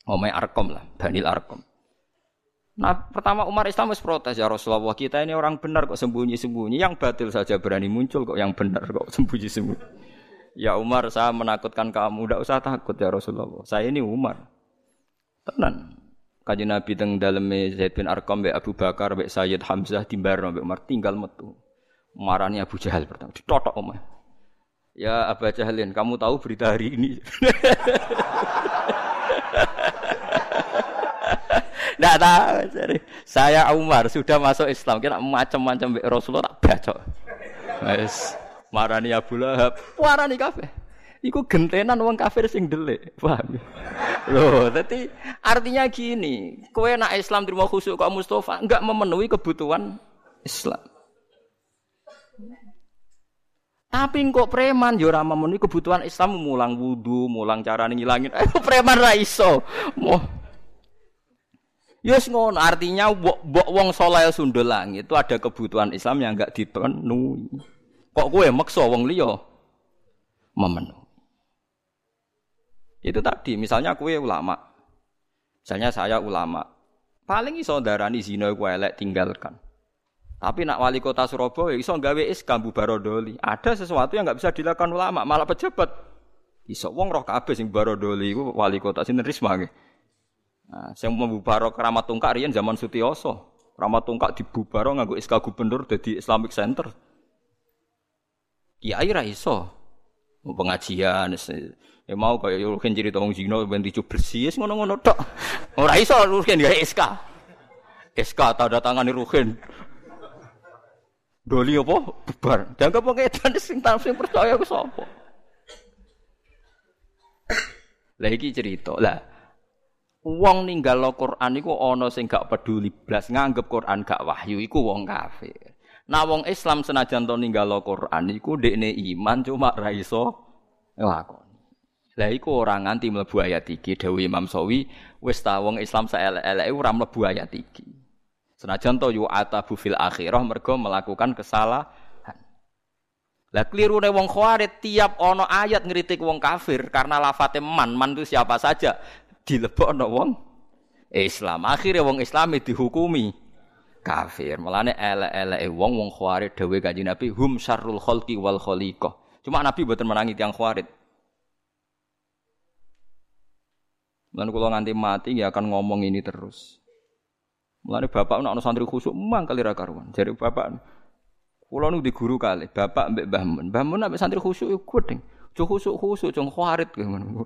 Omai Arkom lah, Banil Arkom. Nah, pertama Umar Islam harus protes ya Rasulullah kita ini orang benar kok sembunyi-sembunyi, yang batil saja berani muncul kok yang benar kok sembunyi-sembunyi. Ya Umar, saya menakutkan kamu, tidak usah takut ya Rasulullah. Saya ini Umar. Tenan. Kanjeng Nabi teng daleme Zaid bin Arqam mbek Abu Bakar mbek Sayyid Hamzah timbar mbek Umar tinggal metu. Marani Abu Jahal pertama ditotok omah. Ya Abu Jahalin, kamu tahu berita hari ini? *laughs* Tahu. Saya Umar sudah masuk Islam. Kira macam-macam Rasulullah tak baca. Wes marani Abu Lahab, marani kafir. Iku gentenan wong kafir sing delik. Paham? Loh, dadi artinya gini, kowe nak Islam terima khusuk kok Mustafa enggak memenuhi kebutuhan Islam. Tapi kok preman yo ora memenuhi kebutuhan Islam mulang wudu, mulang cara ngilangin. Eh *laughs* preman ra iso. Yes ngono, artinya mbok wong soleh sundul itu ada kebutuhan Islam yang enggak dipenuhi. Kok kowe maksa wong liya memenuhi. Itu tadi, misalnya kue ulama. Misalnya saya ulama. Paling iso darani zina iku elek tinggalkan. Tapi nak wali kota Surabaya iso gawe iskambu barodoli. Ada sesuatu yang nggak bisa dilakukan ulama, malah pejabat. Iso wong roh kabeh sing barodoli iku wali kota sinten Risma nggih. Nah, sing membubaro keramat tungkak riyen zaman Sutioso. Keramat tungkak dibubaro nganggo SK gubernur dadi Islamic Center. Kiai ra iso. Pengajian ya mau kaya Ruhin cerita wong Zina ben dicu bersih ngono-ngono tok. Ora iso Ruhin ya SK. SK tanda tangani Ruhin. Doli apa? Bubar. Dianggap wong edan sing sing percaya ku sapa? Lah iki cerita. Lah Wong ninggal Quran iku ana sing gak peduli blas nganggep Quran gak wahyu iku wong kafir. Nah wong Islam senajan to ninggal Quran iku ndekne iman cuma ra iso lakoni. Lah iku ora nganti mlebu ayat iki dawuh Imam Sawi wis ta wong Islam saelek-eleke ora mlebu ayat iki. Senajan to yu atabu fil akhirah mergo melakukan kesalahan. Lah klirune wong Khawarij tiap ana ayat ngritik wong kafir karena lafate man, man itu siapa saja dilebokno wong Islam. Akhirnya wong Islam dihukumi kafir. Mulane elek-eleke wong wong khawarij dawuh Kanjeng Nabi hum syarrul khalqi wal khaliqah. Cuma Nabi boten menangi tiang khawarij. Mulane kula nganti mati ya akan ngomong ini terus. Mulane bapak ana santri khusuk mang kali ra karuan. Jare bapak kula nu di guru kali, bapak mbek Mbah Mun. Mbah Mun ambek santri khusuk yo gedeng. Jo khusuk-khusuk jong khawarij ngono.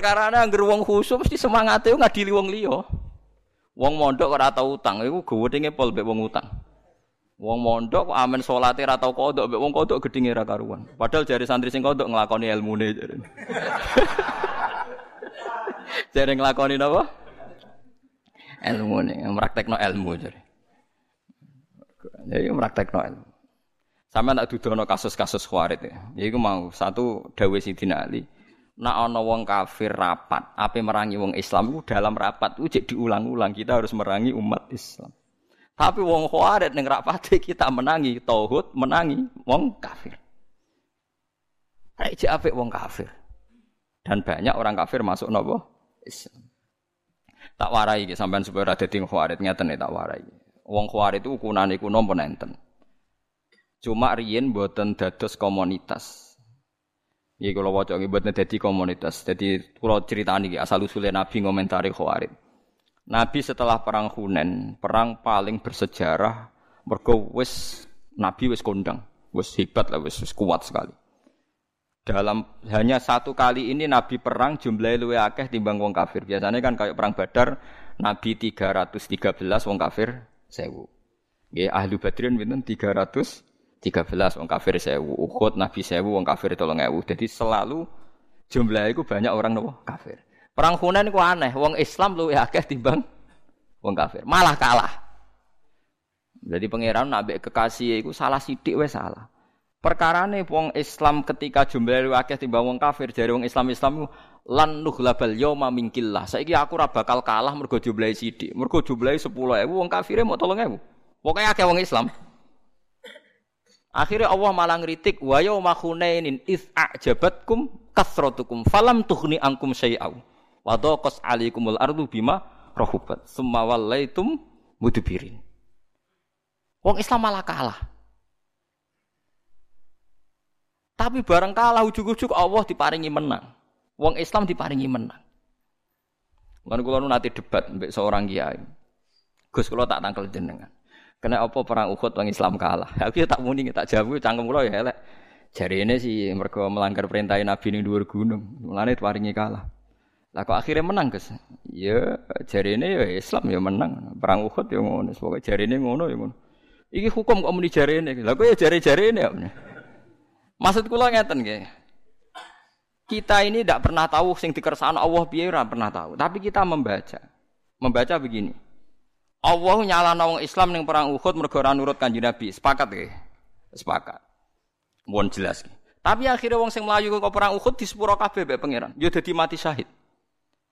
Ana anggar wong khusuk mesti semangate ngadili wong liya. Wong mondok ora tau utang, iku gedenge pol mbek wong utang. Wong mondok kok amen salate ora tau kodok mbek wong kodok gedenge ra karuan. Padahal jari santri sing kodok nglakoni ilmune jare. *laughs* jare nglakoni napa? Ilmune, praktekno ilmu jare. Jadi praktekno ilmu. Sampe tak dudono kasus-kasus khawarit ya. Iku mau satu dawuh Sidina Ali nak ana wong kafir rapat, ape merangi wong Islam itu dalam rapat jadi diulang-ulang kita harus merangi umat Islam. Tapi wong khawarit ning rapat kita menangi tauhid, menangi wong kafir. Rek apik wong kafir. Dan banyak orang kafir masuk nopo Islam. Tak warai iki sampean supaya ora dadi khawarit ngeten tak warai. Wong khawarit itu ukunane kuno nenten. Cuma riyen boten dados komunitas. Iki kula waca nggih mboten dadi komunitas. Dadi kula critani iki asal usule Nabi ngomentari Khawarij. Nabi setelah perang Hunen, perang paling bersejarah mergo wis Nabi wis kondang, wis hebat lah, wis, wis kuat sekali. Dalam hanya satu kali ini Nabi perang jumlahnya luwih akeh timbang wong kafir. Biasanya kan kayak perang Badar Nabi 313 wong kafir 1000. Nggih ahli Badrin pinten 300 13 wong kafir sewu, Uhud Nabi sewu wong kafir tolong ewu. Jadi selalu jumlah itu banyak orang nopo kafir. Perang Hunain ku aneh, wong Islam lu akeh timbang wong kafir. Malah kalah. Jadi pangeran nabi kekasih itu salah sidik wes salah. Perkara nih wong Islam ketika jumlah lu akeh timbang wong kafir dari wong Islam Islam lan nughlabal yauma minkillah. Saiki aku ora bakal kalah mergo jumlah sidik. Mergo jumlah 10.000 wong kafire mau 3.000. Pokoke akeh wong Islam. Akhirnya Allah malah ngritik wa yauma khunainin iz a'jabatkum kasratukum falam tughni ankum syai'au wa daqas 'alaikumul ardu bima rahubat summa wallaitum mudbirin. Wong Islam malah kalah. Tapi barang kalah ujug-ujug Allah diparingi menang. Wong Islam diparingi menang. Lan kula nanti debat mbek seorang kiai. Gus kula tak tangkel jenengan. Kena apa perang Uhud wong Islam kalah. *laughs* Aku ya tak muni tak jawab cangkem kula ya elek. Jari ini sih mereka melanggar perintah Nabi ini dua gunung. Mulane paringi kalah. Lah kok akhirnya menang guys? Ya jari ini ya Islam ya menang. Perang Uhud ya ngono. Pokoknya jari ini ngono ya ngono. Iki hukum kok muni jari ini. Lah kok ya jari-jari ini ya. Maksud kula ngeten nggih. Kita ini tidak pernah tahu sing dikersakno Allah piye ora pernah tahu, tapi kita membaca. Membaca begini. Allah nyalano wong Islam ning perang Uhud mergo nurut Kanjeng Nabi. Sepakat nggih? Sepakat. Mohon jelas. Tapi akhirnya wong sing melayu ke perang Uhud di sepuro kabeh mbek pangeran. Ya dadi mati syahid.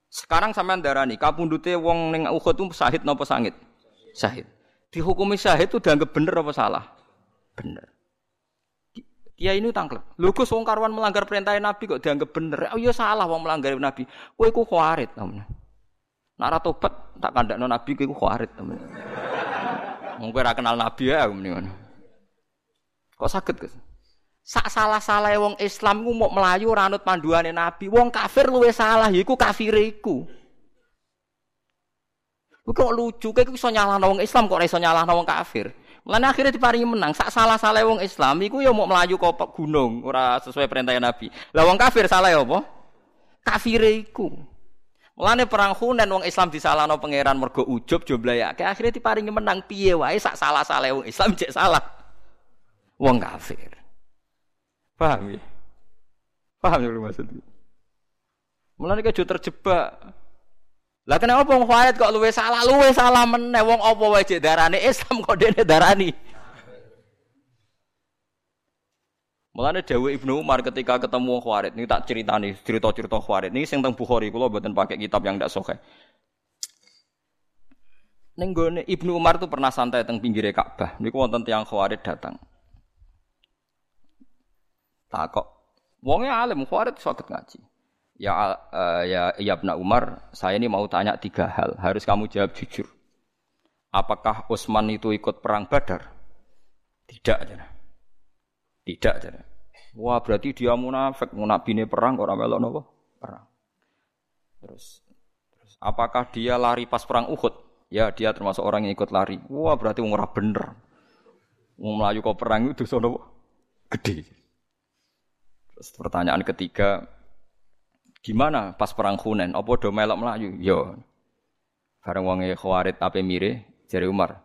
Sekarang sampean darani kapundute wong ning Uhud itu syahid napa sangit? Syahid. Dihukumi syahid itu dianggap bener apa salah? Bener. Kiai ini tangklep. Lho Gus wong karuan melanggar perintah Nabi kok dianggap bener. Oh iya salah wong melanggar Nabi. Kowe iku khawarit temen. Nara tobat tak kandakno Nabi kowe iku khawarit temen. Kowe ora kenal Nabi ya mendingan. Kok sakit Gus? Sak salah-salah wong Islam ku mau melayu ora anut panduane Nabi. Wong kafir luwe salah yaiku kafire iku. Kok lucu, kayak iso nyalahno wong Islam kok ora iso wong kafir. Lan akhirnya diparingi menang. Sak salah salah wong Islam iku ya mau melaju ke gunung, ora sesuai perintah Nabi. Lah wong kafir salah ya apa? Kafire iku. Mulane perang Hunain wong Islam disalahno pangeran mergo ujub jomblahake. Akhirnya diparingi menang piye wae sak salah salah wong Islam cek salah. Wong kafir. Paham ya? Paham ya maksudnya? Mulane kejo terjebak. Lah kenapa wong khawarit kok luwe salah, luwe salah meneh wong apa wae cek darane Islam kok dene darani. Mulane Dewi Ibnu Umar ketika ketemu Khawarid, ini tak ceritani, cerita-cerita Khawarid. Ini sing teng Bukhari kula mboten pakai kitab yang ndak sahih. Ning Ibnu Umar tuh pernah santai teng pinggir Ka'bah. Niku wonten tiyang Khawarid datang. Takok. Wongnya alim Khawarid sakit ngaji. Ya, uh, ya, Ibnu Umar, saya ini mau tanya tiga hal. Harus kamu jawab jujur. Apakah Utsman itu ikut perang Badar? Tidak, jana. Tidak, jana. Wah, berarti dia munafik, munafik perang orang melok nopo? Perang. Terus, terus apakah dia lari pas perang Uhud? Ya, dia termasuk orang yang ikut lari. Wah, berarti ora bener. Mau melayu perang itu sono gede. Terus pertanyaan ketiga, Gimana pas perang Hunain? Apa do melok melayu? Yo. Bareng wonge Khawarid ape mire jari Umar.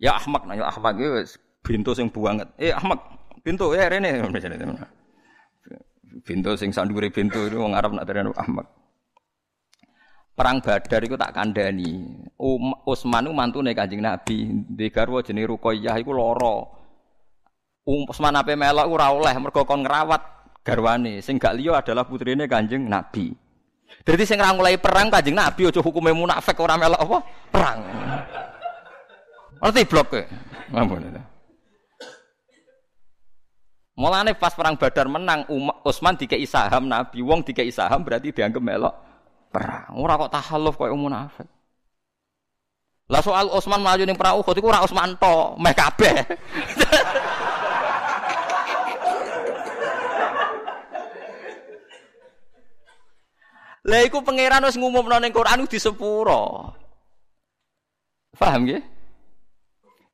Ya Ahmad, nah, ya Ahmad iki bintu sing banget. Eh Ahmad, bintu ya rene. Bintu sing sandure bintu itu wong Arab nak terene Ahmad. Perang Badar iku tak kandhani. Um, Utsman ku mantune Kanjeng Nabi. Di garwa jenenge Ruqayyah iku lara. Um, Utsman ape melok ora oleh mergo kon garwane. Sing gak liya adalah putrine Kanjeng Nabi. Jadi sing ra mulai perang Kanjeng Nabi aja hukume munafik ora melok apa? Perang. Ngerti blok kowe? Mampun. Mulane pas perang Badar menang Utsman dikei saham Nabi, wong dikei saham berarti dianggap melok perang. Ora kok tahalluf koyo munafik. Lah soal Utsman maju ning perang Uhud iku ora Utsman to, meh kabeh. *laughs* Lah iku pangeran wis ngumumno ning Quran di sepuro. Paham nggih?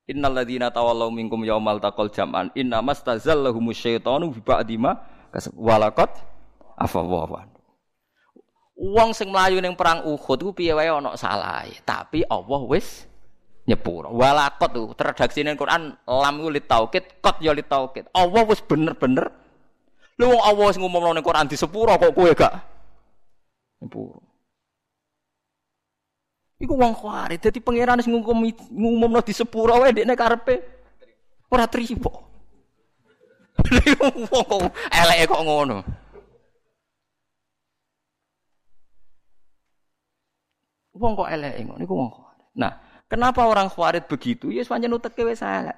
Innal ladzina tawallaw minkum yaumal taqal jam'an inna mastazallahum syaitanu bi ba'di ma walaqat afa wa Wong sing mlayu ning perang Uhud ku piye wae ana salah, tapi Allah wis nyepuro. Walaqat tuh terredaksi ning Quran lam ku litaukid, qad ya litaukid. Allah wis bener-bener Lu wong Allah wis ngumumno ning Quran di sepuro kok kowe gak Nyepuro. Iku wong khawarij dadi pangeran sing ngumum ngumumno di sepuro wae dekne karepe ora trimo. *laughs* Wong eleke kok ngono. Wong kok eleke ngono iku wong khawarij. Nah, kenapa orang khawarij begitu? Ya pancen uteke wis elek.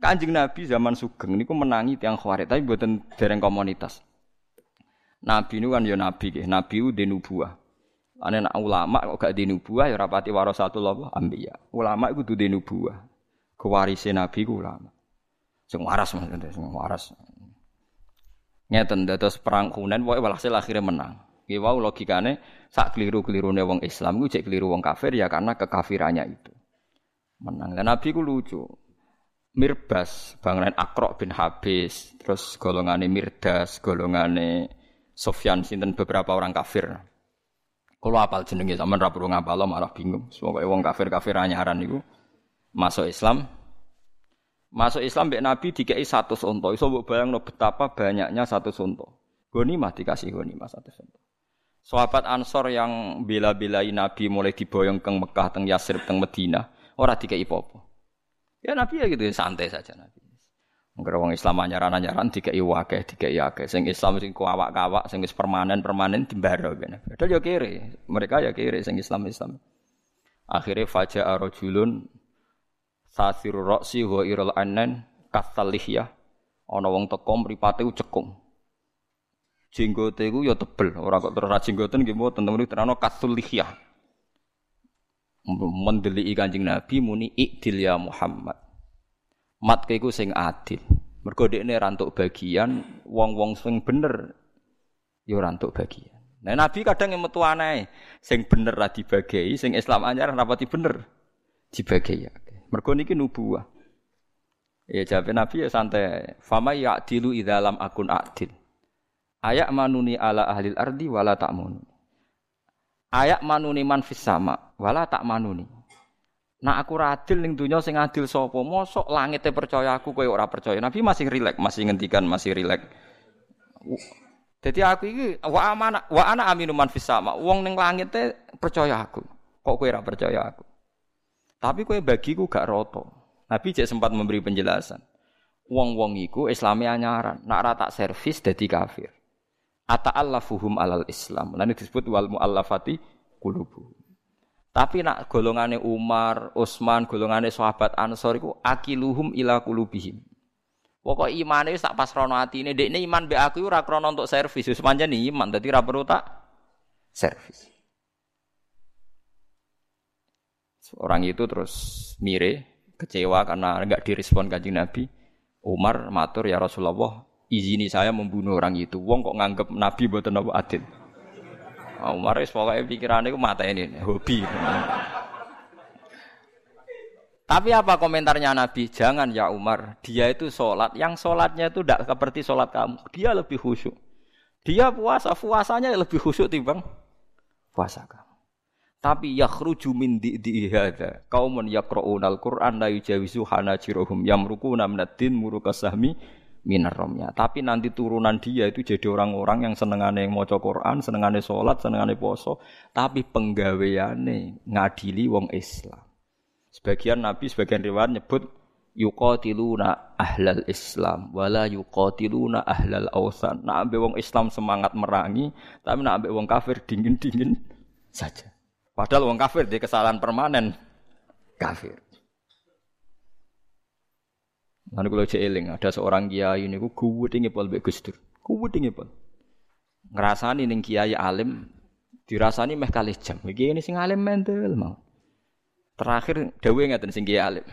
Kanjeng Nabi zaman Sugeng niku menangi tiang khawarij tapi mboten dereng komunitas. Nabi ini kan ya nabi, nabi itu di nubuah. Ane nak ulama kok gak di nubuah ya rapati warasatul Allah ambiya. Ulama itu di nubuah. Kewarisi nabi ku ulama. Sing waras maksudnya, sing waras. Ngeten dados perang Hunain pokoke walhasil akhirnya menang. Ki wau logikane sak keliru-kelirune wong Islam iku cek keliru wong kafir ya karena kekafirannya itu. Menang. Dan Nabi ku lucu. Mirbas, bangunan Akrok bin Habis, terus golongane Mirdas, golongane Sofyan sinten beberapa orang kafir. Kalau apal jenenge sampean ra perlu ngapal malah bingung. Pokoke wong kafir-kafir anyaran niku masuk Islam. Masuk Islam mbek Nabi dikei satu sonto. Iso mbok bayangno betapa banyaknya satu sonto. mah dikasih mah satu sonto. Sahabat Ansor yang bela-belai Nabi mulai diboyong ke Mekah, teng Yasrib, teng Medina, ora dikei apa Ya Nabi ya gitu santai saja Nabi. Mungkin wong Islam anyaran-anyaran tiga iwake, tiga iwake. Sing Islam sing kawak-kawak, sing is permanen-permanen timbaro kene. Padahal ya kiri, mereka ya kiri sing Islam Islam. Akhirnya faja arojulun sasir roksi wa irul anen kasalihya. Ana wong teko mripate cekung. Jenggote iku ya tebel, ora kok terus jenggoten nggih mboten temen terano kasulihya mendeliki Kanjeng Nabi muni ikdil ya Muhammad. Mat iku sing adil. Mergo dekne rantuk bagian wong-wong sing bener ya rantuk bagian. Nah Nabi kadang yang metu aneh, sing bener ra dibagi, sing Islam anyar rapati bener dibagi ya. Mergo niki nubuah. Ya jawab Nabi ya santai. Fama ya'dilu idza lam akun adil. Ayak manuni ala ahlil ardi wala ta'mun. Ayak manuni man fis sama wala tak manuni. Nah aku adil ning dunya sing adil sapa? Mosok langite percaya aku kowe ora percaya. Nabi masih rilek, masih ngendikan masih rilek. Jadi aku iki wa amana wa ana aminu man fis sama. Wong ning langit percaya aku. Kok kowe ora percaya aku? Tapi kowe bagiku gak roto. Nabi cek sempat memberi penjelasan. Wong-wong iku Islami anyaran, nak rata servis dadi kafir. Ata'allafuhum alal Islam. Lan disebut wal muallafati qulubuhum. Tapi nak golongane Umar, Utsman, golongane sahabat Ansor iku akiluhum ila qulubihim. Pokok imane sak pas rono atine, dekne iman be aku ora krana untuk servis, wis pancen iman dadi ora perlu tak servis. Orang itu terus mire, kecewa karena enggak direspon kanjeng Nabi. Umar matur ya Rasulullah, izini saya membunuh orang itu. Wong kok nganggep Nabi mboten apa adil. Umar wis pokoke pikirane iku mata ini hobi. Tapi apa komentarnya Nabi? Jangan ya Umar, dia itu sholat. Yang sholatnya itu tidak seperti sholat kamu. Dia lebih khusyuk. Dia puasa, puasanya lebih khusyuk timbang puasa kamu. Tapi yakhruju min di'di hadza qaumun yaqra'una al-Qur'an la yujawizu hanajiruhum yamrukuna minad din murukasahmi minaromnya. Tapi nanti turunan dia itu jadi orang-orang yang senengane maca Quran, senengane sholat, senengane poso, tapi penggaweane ngadili wong Islam. Sebagian Nabi, sebagian riwayat nyebut yuqatiluna ahlal Islam wala yuqatiluna ahlal ausan. Nak ambil wong Islam semangat merangi, tapi nak ambil wong kafir dingin-dingin saja. Padahal wong kafir dia kesalahan permanen kafir. Lalu kalau eling ada seorang kiai ini kuwut tinggi pol mbek Gus Dur. Kuwut tinggi pol. Ngrasani ning kiai alim dirasani meh kali jam. Iki ini sing alim mental mau. Terakhir dawuhe ngaten sing kiai alim.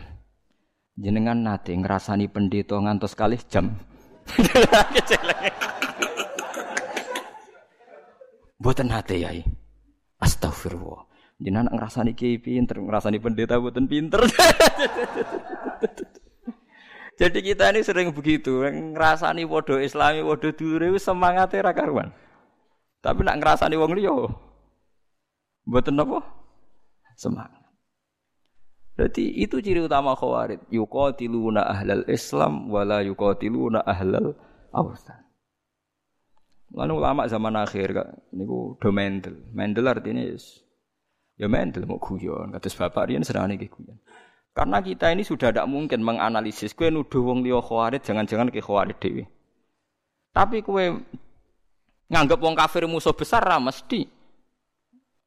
Jenengan nate ngrasani pendeta ngantos kali jam. *laughs* Buatan nate yai. Astagfirullah. Jenengan ngrasani kiai pinter, ngrasani pendeta buatan pinter. *laughs* Jadi kita ini sering begitu, ngerasani wodo Islami, wodo dure semangatnya ra karuan. Tapi nak ngerasani wong liya mboten napa? Semangat. Jadi itu ciri utama khawarij. Yuqatiluna ahlal Islam wala yuqatiluna ahlal awsan. Lalu ulama zaman akhir kak, niku do mendel. Mendel artinya ya mendel mau guyon. Kados bapak riyen serane guyon. Karena kita ini sudah tidak mungkin menganalisis. Kue nuduh wong liya jangan-jangan ke khawarid dewi. Tapi kue nganggap wong kafir musuh besar lah mesti.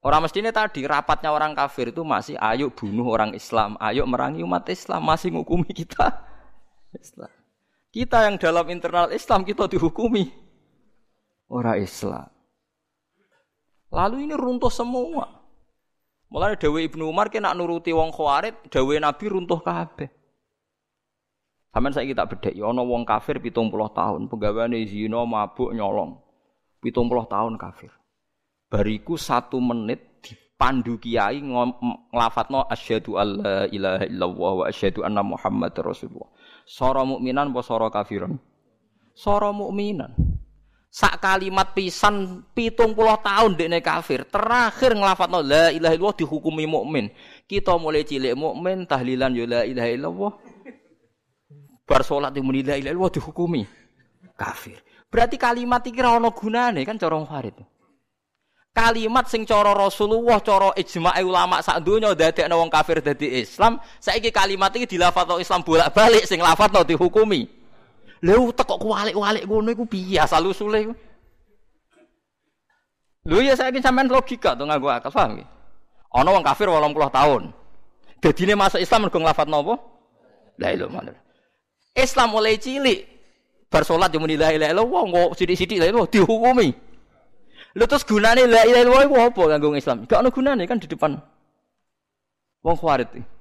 Orang mesti ini tadi rapatnya orang kafir itu masih ayo bunuh orang Islam, ayo merangi umat Islam, masih ngukumi kita Islam. Kita yang dalam internal Islam kita dihukumi orang Islam. Lalu ini runtuh semua. Mulai Dewi Ibnu Umar kena nuruti wong khawarid, Dewi Nabi runtuh kabeh. Sampeyan saiki tak bedheki ana wong kafir 70 tahun, penggaweane zina, mabuk, nyolong. 70 tahun kafir. Bariku satu menit dipandu kiai nglafatno asyhadu alla ilaha illallah wa asyhadu anna muhammad rasulullah. Sora mukminan apa sora kafiran? Sora mukminan. Sak kalimat pisan pitung puluh tahun dekne kafir. Terakhir nglafadzno la ilaha illallah dihukumi mukmin. Kita mulai cilik mukmin tahlilan ya la ilaha illallah. Bar salat muni la ilaha illallah dihukumi kafir. Berarti kalimat iki ora ana gunane kan cara Farid. Kalimat sing cara Rasulullah, cara ijma' ulama sak donya dadekno wong kafir dadi Islam, saiki kalimat iki dilafadzno Islam bolak-balik sing lafadzno dihukumi. Lha teko kualik-walik ngono iku piye asal usule iku? Lho ya saiki sampean logika to nganggo akal paham nggih. Ana wong kafir 80 tahun. Dadine masuk Islam mergo nglafadzno apa? La ilaha Islam mulai cilik Bar salat yo muni la ilaha illallah kok sithik-sithik la ilaha dihukumi. Lha terus gunane la ilaha illallah iku apa kanggo Islam? Gak ono gunane kan di depan wong Khawarij.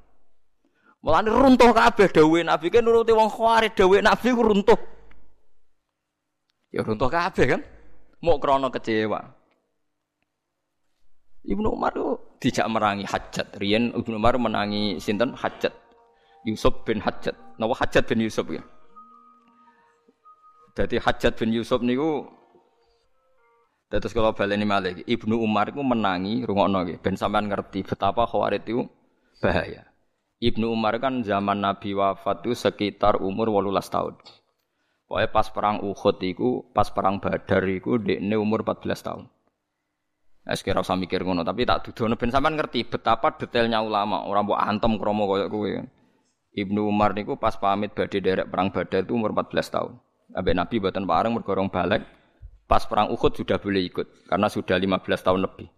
Mulane runtuh kabeh dawuhe Nabi kan nuruti wong Khawarij dawuhe Nabi ku runtuh. Ya runtuh kabeh kan. Mau krana kecewa. Ibnu Umar itu dijak merangi Hajat. Rian Ibnu Umar menangi sinten Hajat. Yusuf bin Hajat. Nawa Hajat bin Yusuf ya. Jadi Hajat bin Yusuf niku Terus kalau baleni malih, Ibnu Umar itu menangi rungokno nggih ben sampean ngerti betapa Khawarij itu bahaya. Ibnu Umar kan zaman Nabi wafat itu sekitar umur 18 tahun. Pokoknya pas perang Uhud itu, pas perang Badar itu dekne umur 14 tahun. Nah, sekira usah mikir ngono, tapi tak dudono ben sampean ngerti betapa detailnya ulama, orang mbok antem kromo koyo kowe. Ibnu Umar niku pas pamit badhe derek perang Badar itu umur 14 tahun. Abe Nabi buatan bareng bergorong balik. Pas perang Uhud sudah boleh ikut karena sudah 15 tahun lebih.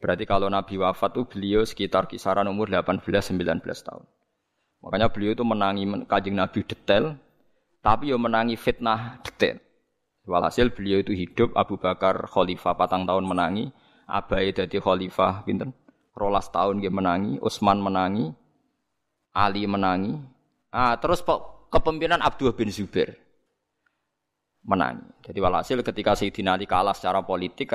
Berarti kalau Nabi wafat itu beliau sekitar kisaran umur 18-19 tahun. Makanya beliau itu menangi kajing Nabi detail, tapi yo menangi fitnah detail. Walhasil beliau itu hidup Abu Bakar khalifah patang tahun menangi, Abai jadi khalifah pinten rolas tahun dia menangi, Utsman menangi, Ali menangi. Ah, terus kepemimpinan Abdullah bin Zubair menang. Jadi walhasil ketika Sayyidina Ali kalah secara politik,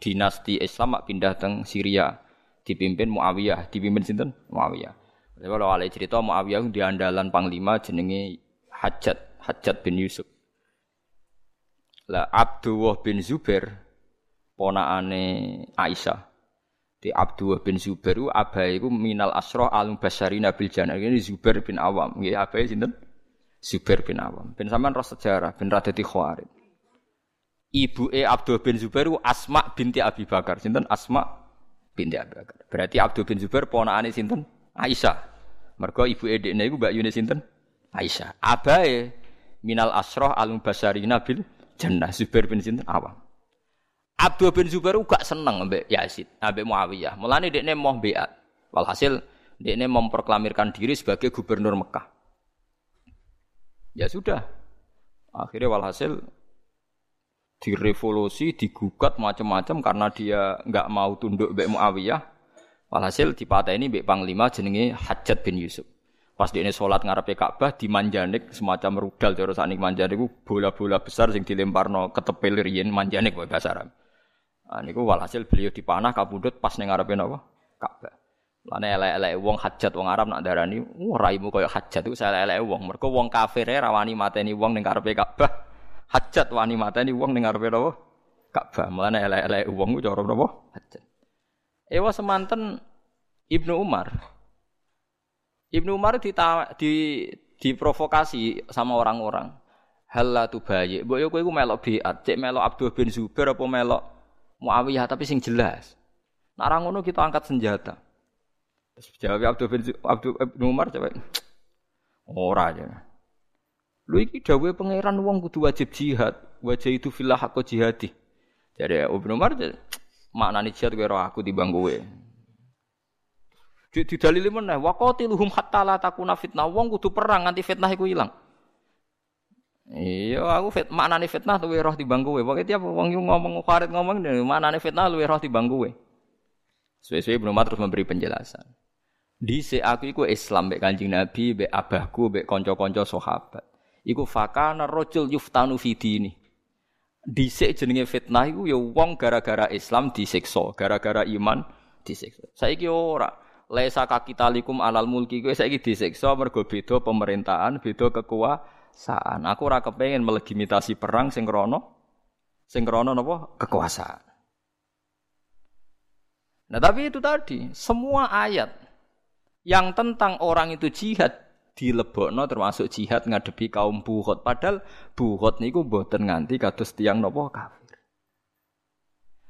dinasti Islam pindah teng Syria dipimpin Muawiyah, dipimpin sinten? Muawiyah. Kalau Ali cerita Muawiyah di andalan panglima jenenge Hajat, Hajat bin Yusuf. Lah Abdullah bin Zubair ponakane Aisyah. Di Abdullah bin Zubair itu abai itu minal asroh alum basari nabil jannah. Ini Zubair bin Awam. Nggih abai sinten? Zubair bin Awam. Ben sampean roh sejarah, ben ra khawarij. Ibuke Abdul bin Zubair Asma binti Abi Bakar. Sinten Asma binti Abi Bakar. Berarti Abdul bin Zubair ponakane sinten? Aisyah. Mergo ibuke dekne iku Mbak Yuni sinten? Aisyah. Abae minal asroh alum basari nabil jannah Zubair bin sinten Awam. Abdul bin Zubair gak seneng mbek Yazid, mbek Muawiyah. Mulane dekne mau beat. Walhasil dekne memproklamirkan diri sebagai gubernur Mekah. Ya sudah. Akhirnya walhasil direvolusi, digugat macam-macam karena dia nggak mau tunduk Mbak Muawiyah. Walhasil ini Mbak Panglima jenenge Hajat bin Yusuf. Pas dia ini sholat ngarepe Ka'bah di Manjanik semacam rudal terus anik Manjanik bola-bola besar sing dilemparno ketepil riyen Manjanik bahasa Arab. Nah, niku walhasil beliau dipanah kabudut pas ning ngarepe napa? Ka'bah. Lane elek-elek wong hajat wong Arab nak darani, "Wah, raimu kaya hajat iku elek-elek wong." Mergo wong kafir e rawani mateni wong ning karepe Ka'bah. Hajat wani mateni wong ning karepe napa? Ka'bah. Mulane elek-elek wong ku cara napa? Hajat. Ewa semanten Ibnu Umar. Ibnu Umar di, di diprovokasi sama orang-orang. Hal tu bayi. Mbok yo kowe melok biat, cek melok Abdul bin Zubair apa melok Muawiyah tapi sing jelas. Ngono kita angkat senjata. Jawab Abdul bin Abdul bin Umar coba. Ora aja. Lu iki dawuhe pangeran wong kudu wajib jihad. Wajah itu filah aku jihadi. Jadi Ibnu Umar maknane jihad kowe aku timbang kowe. Di dalil meneh wa qatiluhum hatta la takuna fitnah. Wong kudu perang nganti fitnah iku ilang. Iya, aku fit maknane fitnah luwe roh timbang kowe. Pokoke tiap wong ngomong Khalid ngomong maknane fitnah luwe roh timbang kowe. Suwe-suwe Ibnu Umar terus memberi penjelasan. Di aku iku Islam mbek Kanjeng Nabi, mbek abahku, mbek kanca-kanca sahabat. Iku fakana rajul yuftanu fi dini. Dhisik jenenge fitnah iku ya wong gara-gara Islam disiksa, gara-gara iman disiksa. Saiki ora. Laisa kakitalikum alal mulki kowe saiki disiksa mergo beda pemerintahan, beda kekuasaan. Aku ora kepengin melegitimasi perang sing krana sing krana napa kekuasaan. Nah, tapi itu tadi, semua ayat yang tentang orang itu jihad dilebokno termasuk jihad ngadepi kaum buhot. Padahal buhot niku mboten nganti kados tiang nopo kafir.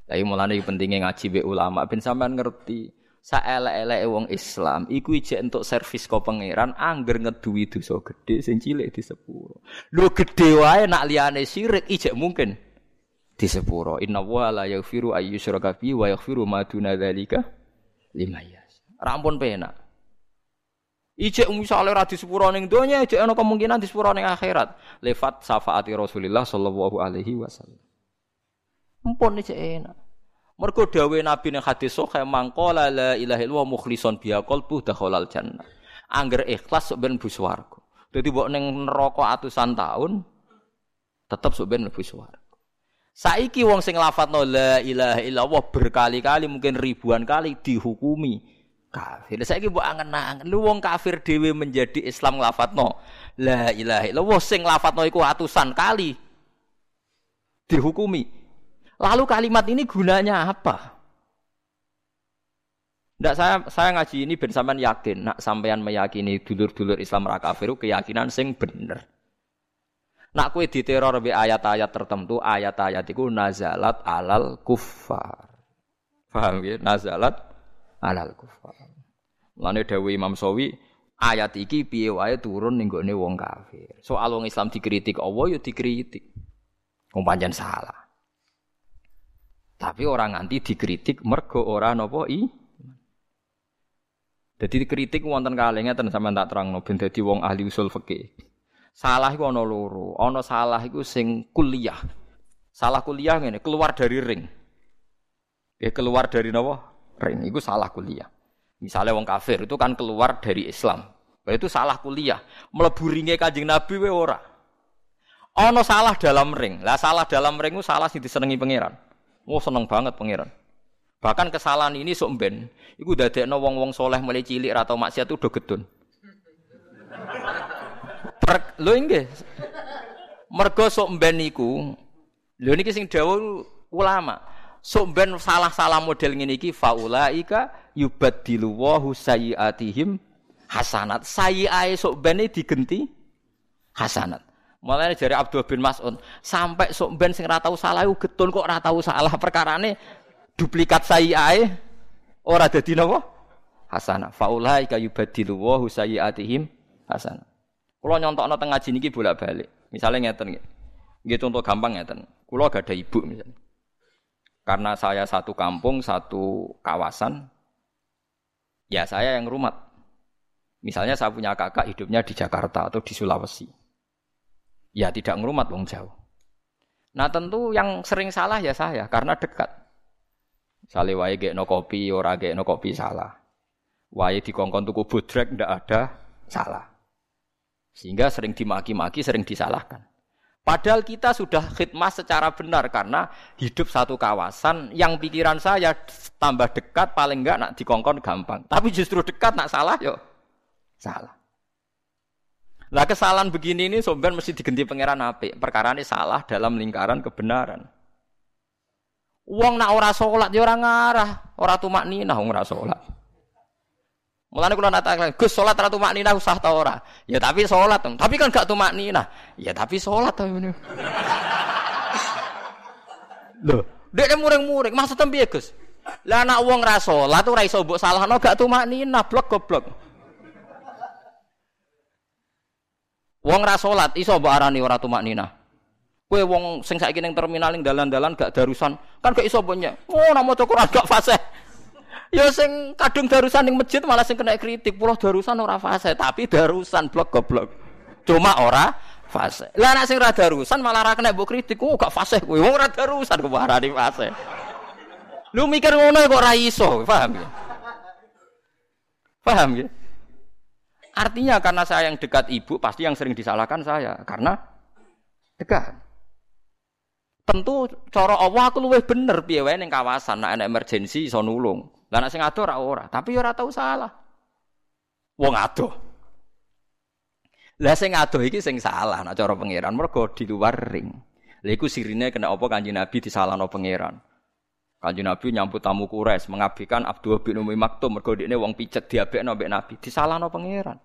Tapi mulane pentingnya ngaji be ulama ben sampean ngerti saelek-eleke wong Islam iku ijek entuk servis kok pangeran angger ngeduwi dosa gedhe sing cilik di sepuro. Lho gedhe wae nak liyane syirik ijek mungkin di sepuro. Inna wa la yaghfiru ayyusyraka wa yaghfiru ma duna dzalika limayas. Rampun penak. Ijek misale ora di sepuro ning donya, ijek ana kemungkinan di sepuro ning akhirat. Lewat syafaati Rasulullah sallallahu alaihi wasallam. Mumpun ijek enak. Mergo dawuh Nabi ning hadis sahih mangqala la ilaha illallah mukhlishon biha qalbu dakhalal jannah. Angger ikhlas sok ben mlebu swarga. Dadi ning neraka atusan tahun tetep sok ben mlebu. Saiki wong sing lafadzno la ilaha illallah berkali-kali mungkin ribuan kali dihukumi kafir. Saiki mbok angen-angen, lu wong kafir dhewe menjadi Islam lafadzno la ilaha illallah sing lafadzno iku atusan kali dihukumi. Lalu kalimat ini gunanya apa? Ndak saya saya ngaji ini ben sampean yakin, nak sampean meyakini dulur-dulur Islam ra kafir keyakinan sing bener. Nak kue diteror be ayat-ayat tertentu, ayat-ayat itu nazalat alal kufar. Paham ya? Nazalat alal kufar. Lane Dewi Imam Sawi ayat iki piye wae turun ning gone wong kafir. Soal wong Islam dikritik Allah ya dikritik. Wong pancen salah. Tapi orang nganti dikritik mergo ora napa i. Jadi dikritik wonten kalih ngeten sampean tak terangno ben dadi wong ahli usul fikih. Salah iku ana loro. Ana salah iku sing kuliah. Salah kuliah ngene, keluar dari ring. Ya keluar dari napa? Ring. Iku salah kuliah. Misalnya wong kafir itu kan keluar dari Islam. Itu salah kuliah. Melebu ringe Kanjeng Nabi we ora. Ono salah dalam ring. Lah salah dalam ring itu salah sing disenengi pangeran. Oh seneng banget pangeran. Bahkan kesalahan ini sok ben iku dadekno wong-wong soleh mulai cilik atau maksiat itu udah gedun. Per, lho nggih. Mergo sok ben iku lho niki ulama. Sok ben salah-salah model ngene iki faulaika yubaddilu wahu sayyiatihim hasanat. Sayyi'ae sok ben digenti hasanat. Mulane jari Abdul bin Mas'ud, sampai sok ben sing ora tau salah iku getun kok ora tau salah perkarane duplikat sayyi'ae ora dadi napa? Hasanah. Faulaika yubaddilu wahu sayyiatihim hasanat. Kula nyontokno teng ngaji niki bolak-balik. Misalnya ngeten nggih. Nggih contoh gampang ngeten. Kula gak ada ibu misalnya. Karena saya satu kampung, satu kawasan, ya saya yang rumat. Misalnya saya punya kakak hidupnya di Jakarta atau di Sulawesi. Ya tidak ngerumat wong jauh. Nah tentu yang sering salah ya saya karena dekat. Misalnya wae no kopi, ora no kopi salah. Wae dikongkon tuku budrek ndak ada salah. Sehingga sering dimaki-maki, sering disalahkan. Padahal kita sudah khidmah secara benar karena hidup satu kawasan yang pikiran saya tambah dekat paling enggak nak dikongkon gampang. Tapi justru dekat nak salah yo salah. Lah kesalahan begini ini sobat mesti diganti pangeran api. Perkara ini salah dalam lingkaran kebenaran. Uang nak ora sholat ya orang ngarah, ora tumak nina ora sholat. Mulane kula natakan, Gus salat ra tumak nina usah ta ora? Ya tapi salat, tapi kan gak tumak nina. Ya tapi salat ta ngene. *laughs* Lho, dek muring-muring, maksud piye Gus? Lah anak wong ra salat ora iso mbok salahno gak tumak nina, blok goblok. Wong ra salat iso mbok arani ora tumak nina. Kowe wong sing saiki ning terminal ning dalan-dalan gak darusan, kan gak iso mbok Oh, namo Quran gak fasih. Ya sing kadung darusan ning masjid malah sing kena kritik. Pulau darusan ora fase, tapi darusan blok goblok. Cuma ora fase. Lah nek sing ora darusan malah ora kena mbok kritik. Oh, gak fase kowe. Wong ora darusan kok arani fase. Lu mikir ngono kok ora iso, paham ya? Paham ya? Artinya karena saya yang dekat ibu, pasti yang sering disalahkan saya karena dekat. tentu cara Allah aku luwih bener piye wae ning kawasan nek emergensi iso nulung. Lah nek sing ado ora ora, tapi ora tau salah. Wong ado. Lah sing ado iki sing salah nek cara pangeran mergo di luar ring. Lha iku sirine kena apa Kanjeng Nabi disalahno pangeran. Kanjeng Nabi nyambut tamu Quraisy mengabdikan Abdul bin Umi Maktum mergo dekne wong picet diabekno mbek Nabi, disalahno pangeran.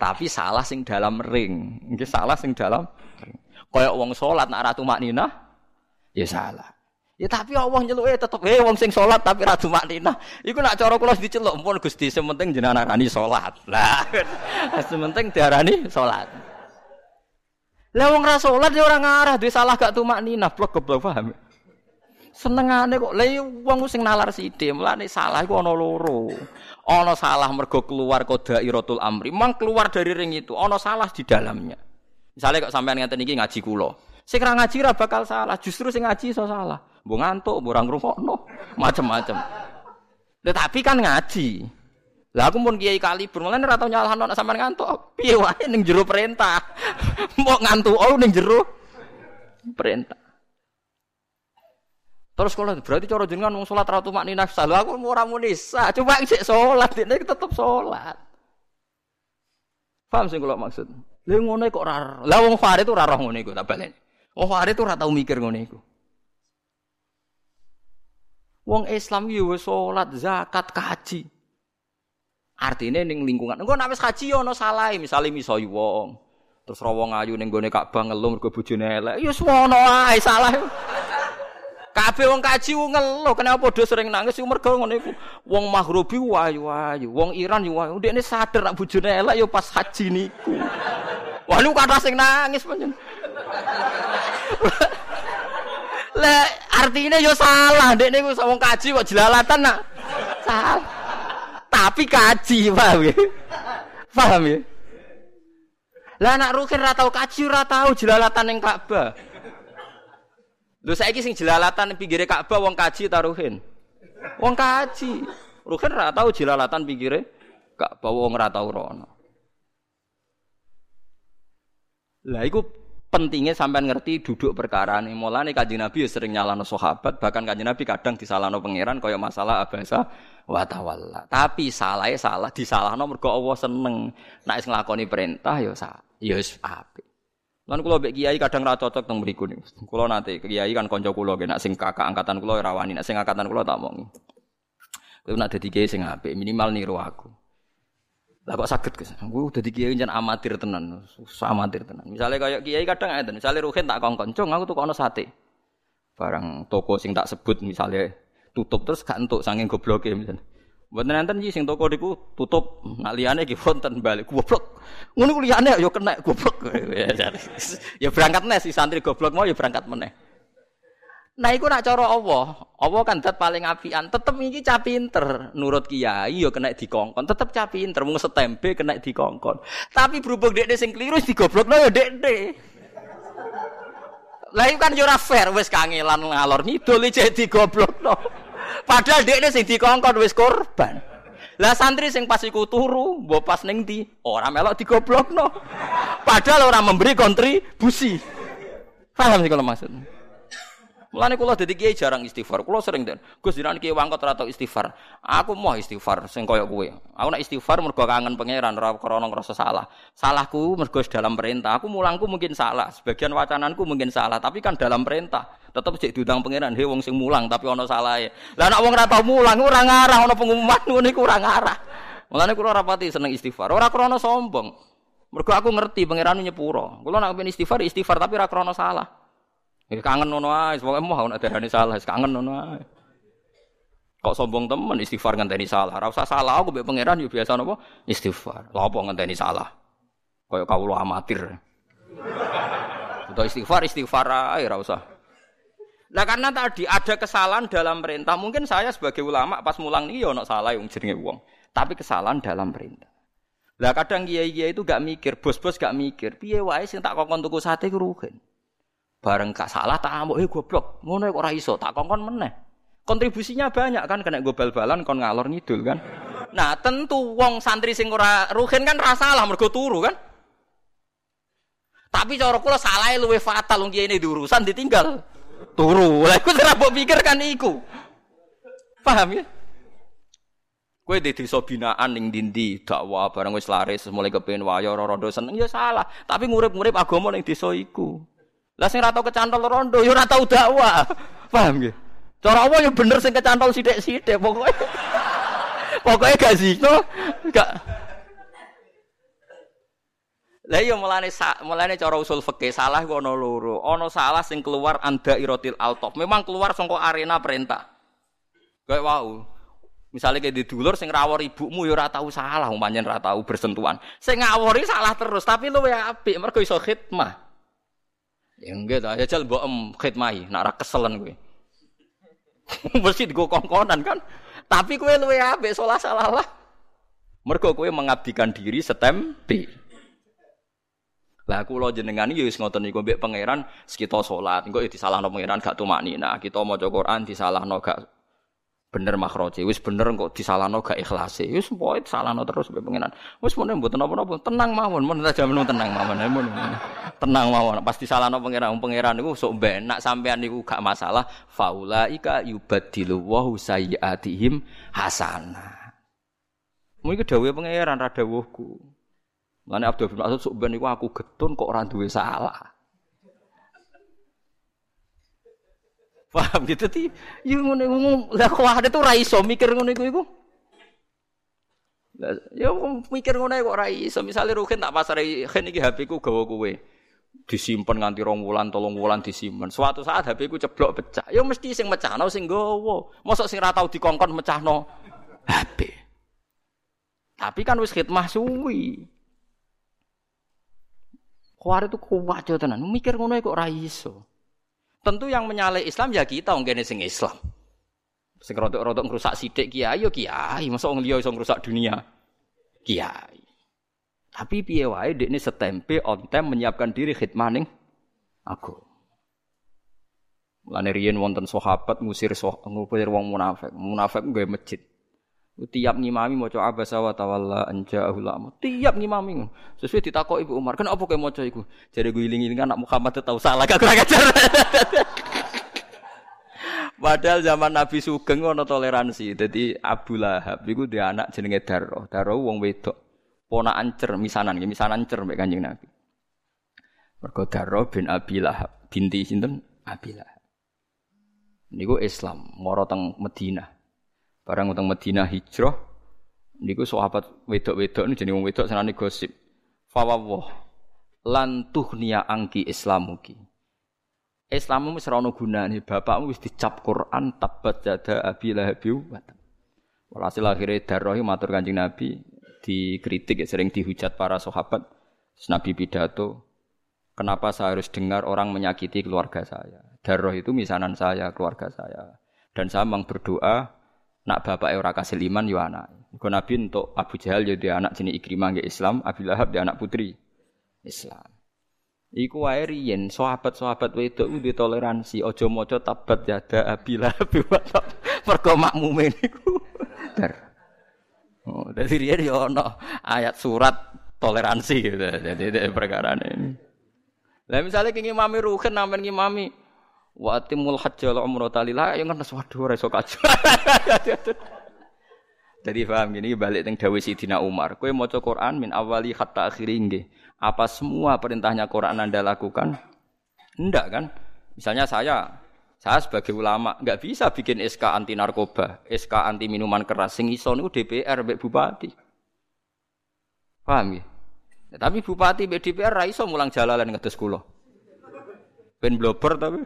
Tapi salah sing dalam ring. Nggih salah sing dalam ring. Kayak wong salat nak ratu maknina ya salah. Ya tapi Allah nyeluke tetep eh wong sing salat tapi ratu maknina. Iku nak cara kula diceluk pun Gusti sementing jenengan arani salat. Lah *laughs* sementing diarani salat. Lah wong ra salat ya ora ngarah duwe salah gak tumak nina blok goblok paham. Senengane kok lha iya wong sing nalar sithik, mulane salah iku ana loro. Ana salah mergo keluar qadairatul amri, mang keluar dari ring itu, ana salah di dalamnya. Misalnya kok sampean ngeten iki ngaji kula. Sing ra ngaji ra bakal salah, justru sing ngaji iso salah. Mbok ngantuk, mbok ora ngrungokno, macem-macem. Tetapi kan ngaji. Lah aku pun kiai kali mulane ora tau nyalahno nek ngantuk. Piye wae jero perintah. *laughs* Mbok ngantuk oh ning jero perintah. Terus kalau berarti cara jenengan mau sholat ratu mak nina aku mau ramu nisa, coba cek sholat ini tetap sholat. Paham sih kalau maksud? Lalu ngono kok rar, lah wong Farid itu rarah ngono iku tak balen. Wong Farid itu tau mikir ngono iku. Wong Islam yo sholat, zakat, kaji. Artinya ning lingkungan. Engko nek wis kaji yo ono salah, misale misoi wong. Terus rawong ayu ning gone Ka'bah ngelum mergo bojone elek. Ya semono ae salah. Kabeh wong kaji ngeluh, kenapa padha sering nangis mergo ngono iku. Wong Mahrubi wayu-wayu, wong Iran yo wayu. Ndekne sadar nek bojone elek yo pas haji niku. Wah lu kata sing nangis panjen. Lah artinya yo salah, ndekne ku wong kaji kok jelalatan nak. Salah. Tapi kaji, paham ya? Paham ya? Lah anak rukin ora tau kaji ora tau jelalatan ning Ka'bah. Lho saiki sing jelalatan pinggire Ka'bah wong kaji taruhin. Wong kaji. Ruhin ora tau jelalatan pinggire Ka'bah wong ora tau rono. Lah iku pentingnya sampean ngerti duduk perkara ini. Mulane kanjeng Nabi ya sering nyalano sahabat, bahkan kanjeng Nabi kadang disalahno pangeran kaya masalah abasa wa tawalla. Tapi salahnya salah, disalahno mergo Allah seneng. Nek wis nglakoni perintah ya sa, ya wis apik. Lan kula kiai kadang ra cocok teng mriku niku. Kula nate kiai kan kanca kula nek sing kakak angkatan kula ora wani, nek sing angkatan kula tak omongi. Kowe nek dadi kiai sing minimal niru aku. Lah kok saged Gus? Aku dadi kiai jan amatir tenan, susah amatir tenan. Misalnya kayak kiai kadang ngeten, misalnya Ruhin tak kongkon, "Cung, aku tuh kono sate." Barang toko sing tak sebut misalnya tutup terus gak entuk saking gobloke misalnya. Mboten nenten iki sing toko niku tutup, nak liyane iki wonten balik goblok. Ngono ku liyane ya kena goblok. *laughs* ya berangkat meneh si santri goblok mau ya berangkat meneh. Nah iku nak cara Allah, Allah kan dat paling apian, tetep iki cah pinter. Nurut kiai ya kena dikongkon, tetep cah pinter mung setempe kena dikongkon. Tapi berhubung dekne sing keliru digoblokno ya dekne. Lah iku kan yo ora fair wis kangelan ngalor ngidul iki digoblokno. Padahal dekne sing dikongkon wis korban. Lah santri sing pas iku turu, mbok pas ning ndi? Ora melok digoblokno. Padahal ora memberi kontribusi. Paham sih kalau maksud. Mulane kula dadi kiai jarang istighfar. Kula sering den. Gus jenengan kiai wangkot ora istighfar. Aku mau istighfar sing kaya kowe. Aku nek istighfar mergo kangen pangeran ora krana ngrasa salah. Salahku mergo dalam perintah. Aku mulangku mungkin salah, sebagian wacananku mungkin salah, tapi kan dalam perintah. Tetep cek diundang pangeran, he wong sing mulang tapi ana salahe. Lah nek wong ora tau mulang ora ngarah ana pengumuman ngono iku ora ngarah. Mulane kula ora pati seneng istighfar. Ora krana sombong. Mergo aku ngerti pangeran nyepuro. Kula nek istighfar istighfar tapi ora krana salah. Ya kangen ngono ae, pokoke mau nek salah, kangen ngono ae. Kok sombong temen istighfar ngenteni salah. Ora salah aku mbek pangeran yo biasa napa istighfar. Lha apa ngenteni salah? Kaya kawula amatir. Untuk istighfar istighfar ae ora usah. Nah karena tadi ada kesalahan dalam perintah, mungkin saya sebagai ulama pas mulang nih ono salah yang jenenge wong. Tapi kesalahan dalam perintah. Lah kadang kiai-kiai itu gak mikir, bos-bos gak mikir, piye wae sing tak kokon tuku sate ku rugen. Bareng gak salah tak amuk, eh goblok, ngono kok ora iso, tak kongkon meneh. Kontribusinya banyak kan kena gue bal-balan kon ngalor ngidul kan. Nah, tentu wong santri sing ora rugen kan rasa salah mergo turu kan. Tapi cara kula salahe luwe fatal wong ini diurusan ditinggal. turu. Lah iku ora mbok pikir kan iku. Paham ya? Kowe di desa binaan ning dindi dakwah bareng wis laris mulai kepengin wayo rondo seneng ya salah. Tapi ngurip-ngurip agama ning desa iku. Lah sing ora tau kecantol rondo ya ora tau dakwah. *laughs* Paham ya? Cara apa ya bener sing kecantol sithik-sithik pokoke. *laughs* Pokoke gak zino, gak Lah iya mulane mulane cara usul fikih salah ku ana loro. Ana salah sing keluar anda irotil altop. Memang keluar saka arena perintah. Kayak wau. Misalnya kayak di dulur sing rawor ibumu ya ora tau salah, umpamanya ora tau bersentuhan. Sing ngawori salah terus, tapi lu ya apik mergo iso khidmah. Ya enggak ta, ya jal mbok em khidmahi, nak ora keselen kowe. *laughs* Mesti digo kongkonan kan. Tapi kowe luwe apik salah salah lah. Mergo kowe mengabdikan diri setempe. Lah kula jenengan iki wis ngoten niku mbek pangeran sekita salat, engko ya disalahno pangeran gak tumaknina. Kita maca Quran disalahno gak bener makroje wis bener kok disalahno gak ikhlas wis pokoke salahno terus mbek pengenan wis mun mboten napa-napa tenang mawon. Men tenang mawon. Mun tenang mawon. Pas disalahno pangeran pangeran niku sok benak sampean niku gak masalah. Faulaika yubaddilu wa sayyiatihim hasanah Mungkin dawuhe pangeran ra dawuhku. Mane Abdul bin Mas'ud sok ben niku aku getun kok ora duwe salah. Paham gitu ti? Ya ngono iku lah kok ada tuh ra iso mikir ngono iku iku. Ya mikir ngono kok ra iso. Misale Ruhin tak pasare Ruhin iki HP ku gawa kowe. Disimpen nganti rong wulan, tolong wulan disimpen. Suatu saat HP ku ceblok pecah. Ya mesti sing mecahno sing gawa. Mosok sing ra tau dikongkon mecahno HP. Tapi kan wis khidmah suwi. Kuwar itu kuat tenan. Mikir ngono kok ra iso. Tentu yang menyalai Islam ya kita wong sing Islam. Sing rodok-rodok ngrusak sithik kiai yo kiai, masa wong liya iso ngrusak dunia. Kiai. Tapi piye wae dekne setempe on time menyiapkan diri khidmah ning aku. Mulane riyen wonten sahabat ngusir ngusir wong munafik. Munafik nggawe masjid. Tiap ngimami maca abasa wa tawalla anja ulama tiap ngimami sesuai ditakok ibu Umar kenapa kowe maca iku jare gue iling-iling anak Muhammad tahu salah gak kurang ajar *laughs* Padahal zaman Nabi Sugeng ono toleransi. Jadi Abu Lahab iku dia anak jenenge Darro. Darro wong wedok. Ponakan cer misanan, misanan cer mbek Kanjeng Nabi. Mergo Darro bin Abi Lahab, binti sinten? Abi Lahab. Niku Islam, moro teng Madinah. Barang utang Madinah hijrah niku sahabat wedok-wedok ini jenenge wong wedok senane gosip. Fawwah lan tuhniya angki islamuki. Islammu wis ora ono gunane, bapakmu wis dicap Quran tabat jada abi lahabi wa Walhasil akhirnya darrohi matur kanjeng Nabi dikritik ya, sering dihujat para sahabat. Nabi pidato, kenapa saya harus dengar orang menyakiti keluarga saya? Darroh itu misanan saya, keluarga saya. Dan saya memang berdoa Nak bapak ora kasih liman yo anak. Iku Nabi untuk Abu Jahal jadi anak jenis Ikrimah nggih Islam, Abi Lahab dia anak putri Islam. Iku wae riyen sahabat-sahabat wedok ku toleransi, aja maca tabat yada Abi Lahab mergo makmume niku. Ter. Oh, dadi riyen yo ana ayat surat toleransi gitu. Jadi perkara ini. Lah misalnya kenging mami ruhen nampen ngimami Wa atimul hajja la umrata lillah ya ngerti waduh ora iso. *laughs* Jadi paham gini balik teng dawuh Sidina Umar. Kowe maca Quran min awali hatta akhiri nggih. Apa semua perintahnya Quran Anda lakukan? Enggak kan? Misalnya saya saya sebagai ulama nggak bisa bikin SK anti narkoba, SK anti minuman keras. Sing iso niku DPR mbek bupati. Paham ya tapi bupati mbek DPR ra iso mulang jalalan ngedes kula. Ben blober tapi.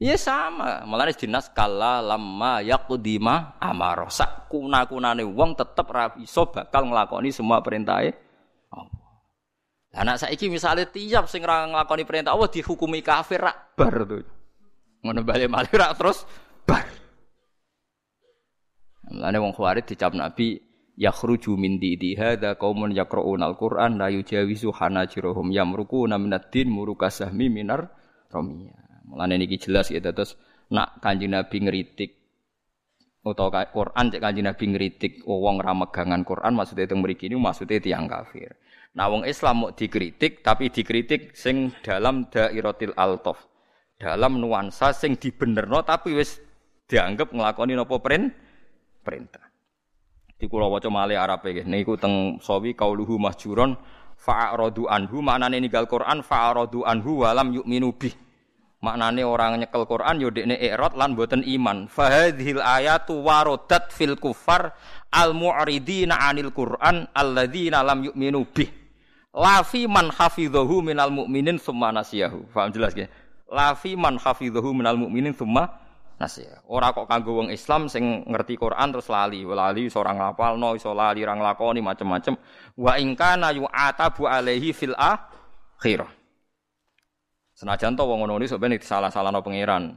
Iya sama, malah dinas kala lama yakudima amaro sak kuna kunane wong tetep rapi so bakal ngelakoni semua perintah Allah. Anak saiki misalnya tiap sing ra nglakoni perintah Allah dihukumi kafir rak bar tuh. Ngono bali malih rak terus bar. Mulane wong khawarij dicap Nabi yakhruju min didi hadza qaumun yaqra'una al-Qur'an la yujawizu hanajirahum yamrukuna minad din murukasahmi minar romiyah. Mulane niki jelas ya terus nak Kanjeng Nabi ngeritik utawa Quran cek Kanjeng Nabi ngritik wong ra megangan Quran maksudnya teng mriki ini maksudnya tiang kafir. Nah wong Islam mau dikritik tapi dikritik sing dalam dairatil altof. Dalam nuansa sing dibenerno tapi wis dianggap nglakoni napa perintah. Di kula waca male Arab iki niku teng sawi kauluhu mahjuron fa'aradu anhu maknane ninggal Quran fa'aradu anhu walam yu'minu bih. Maknane orang nyekel Quran yo dekne i'rad lan boten iman. Fahadhil ayatu warodat fil kufar al mu'ridina 'anil Quran alladzina lam yu'minu bih. La fi man hafidhahu minal mu'minin tsumma nasiyahu. Paham jelas ya? La fi man hafidhahu minal mu'minin tsumma nasiyahu. Ora kok kanggo wong Islam sing ngerti Quran terus lali, lali iso ora ngapalno, iso lali ora nglakoni macem-macem. Wa in kana yu'atabu alaihi fil akhirah. Senajan to wong ngono iki sebenarnya disalah-salahno pangeran.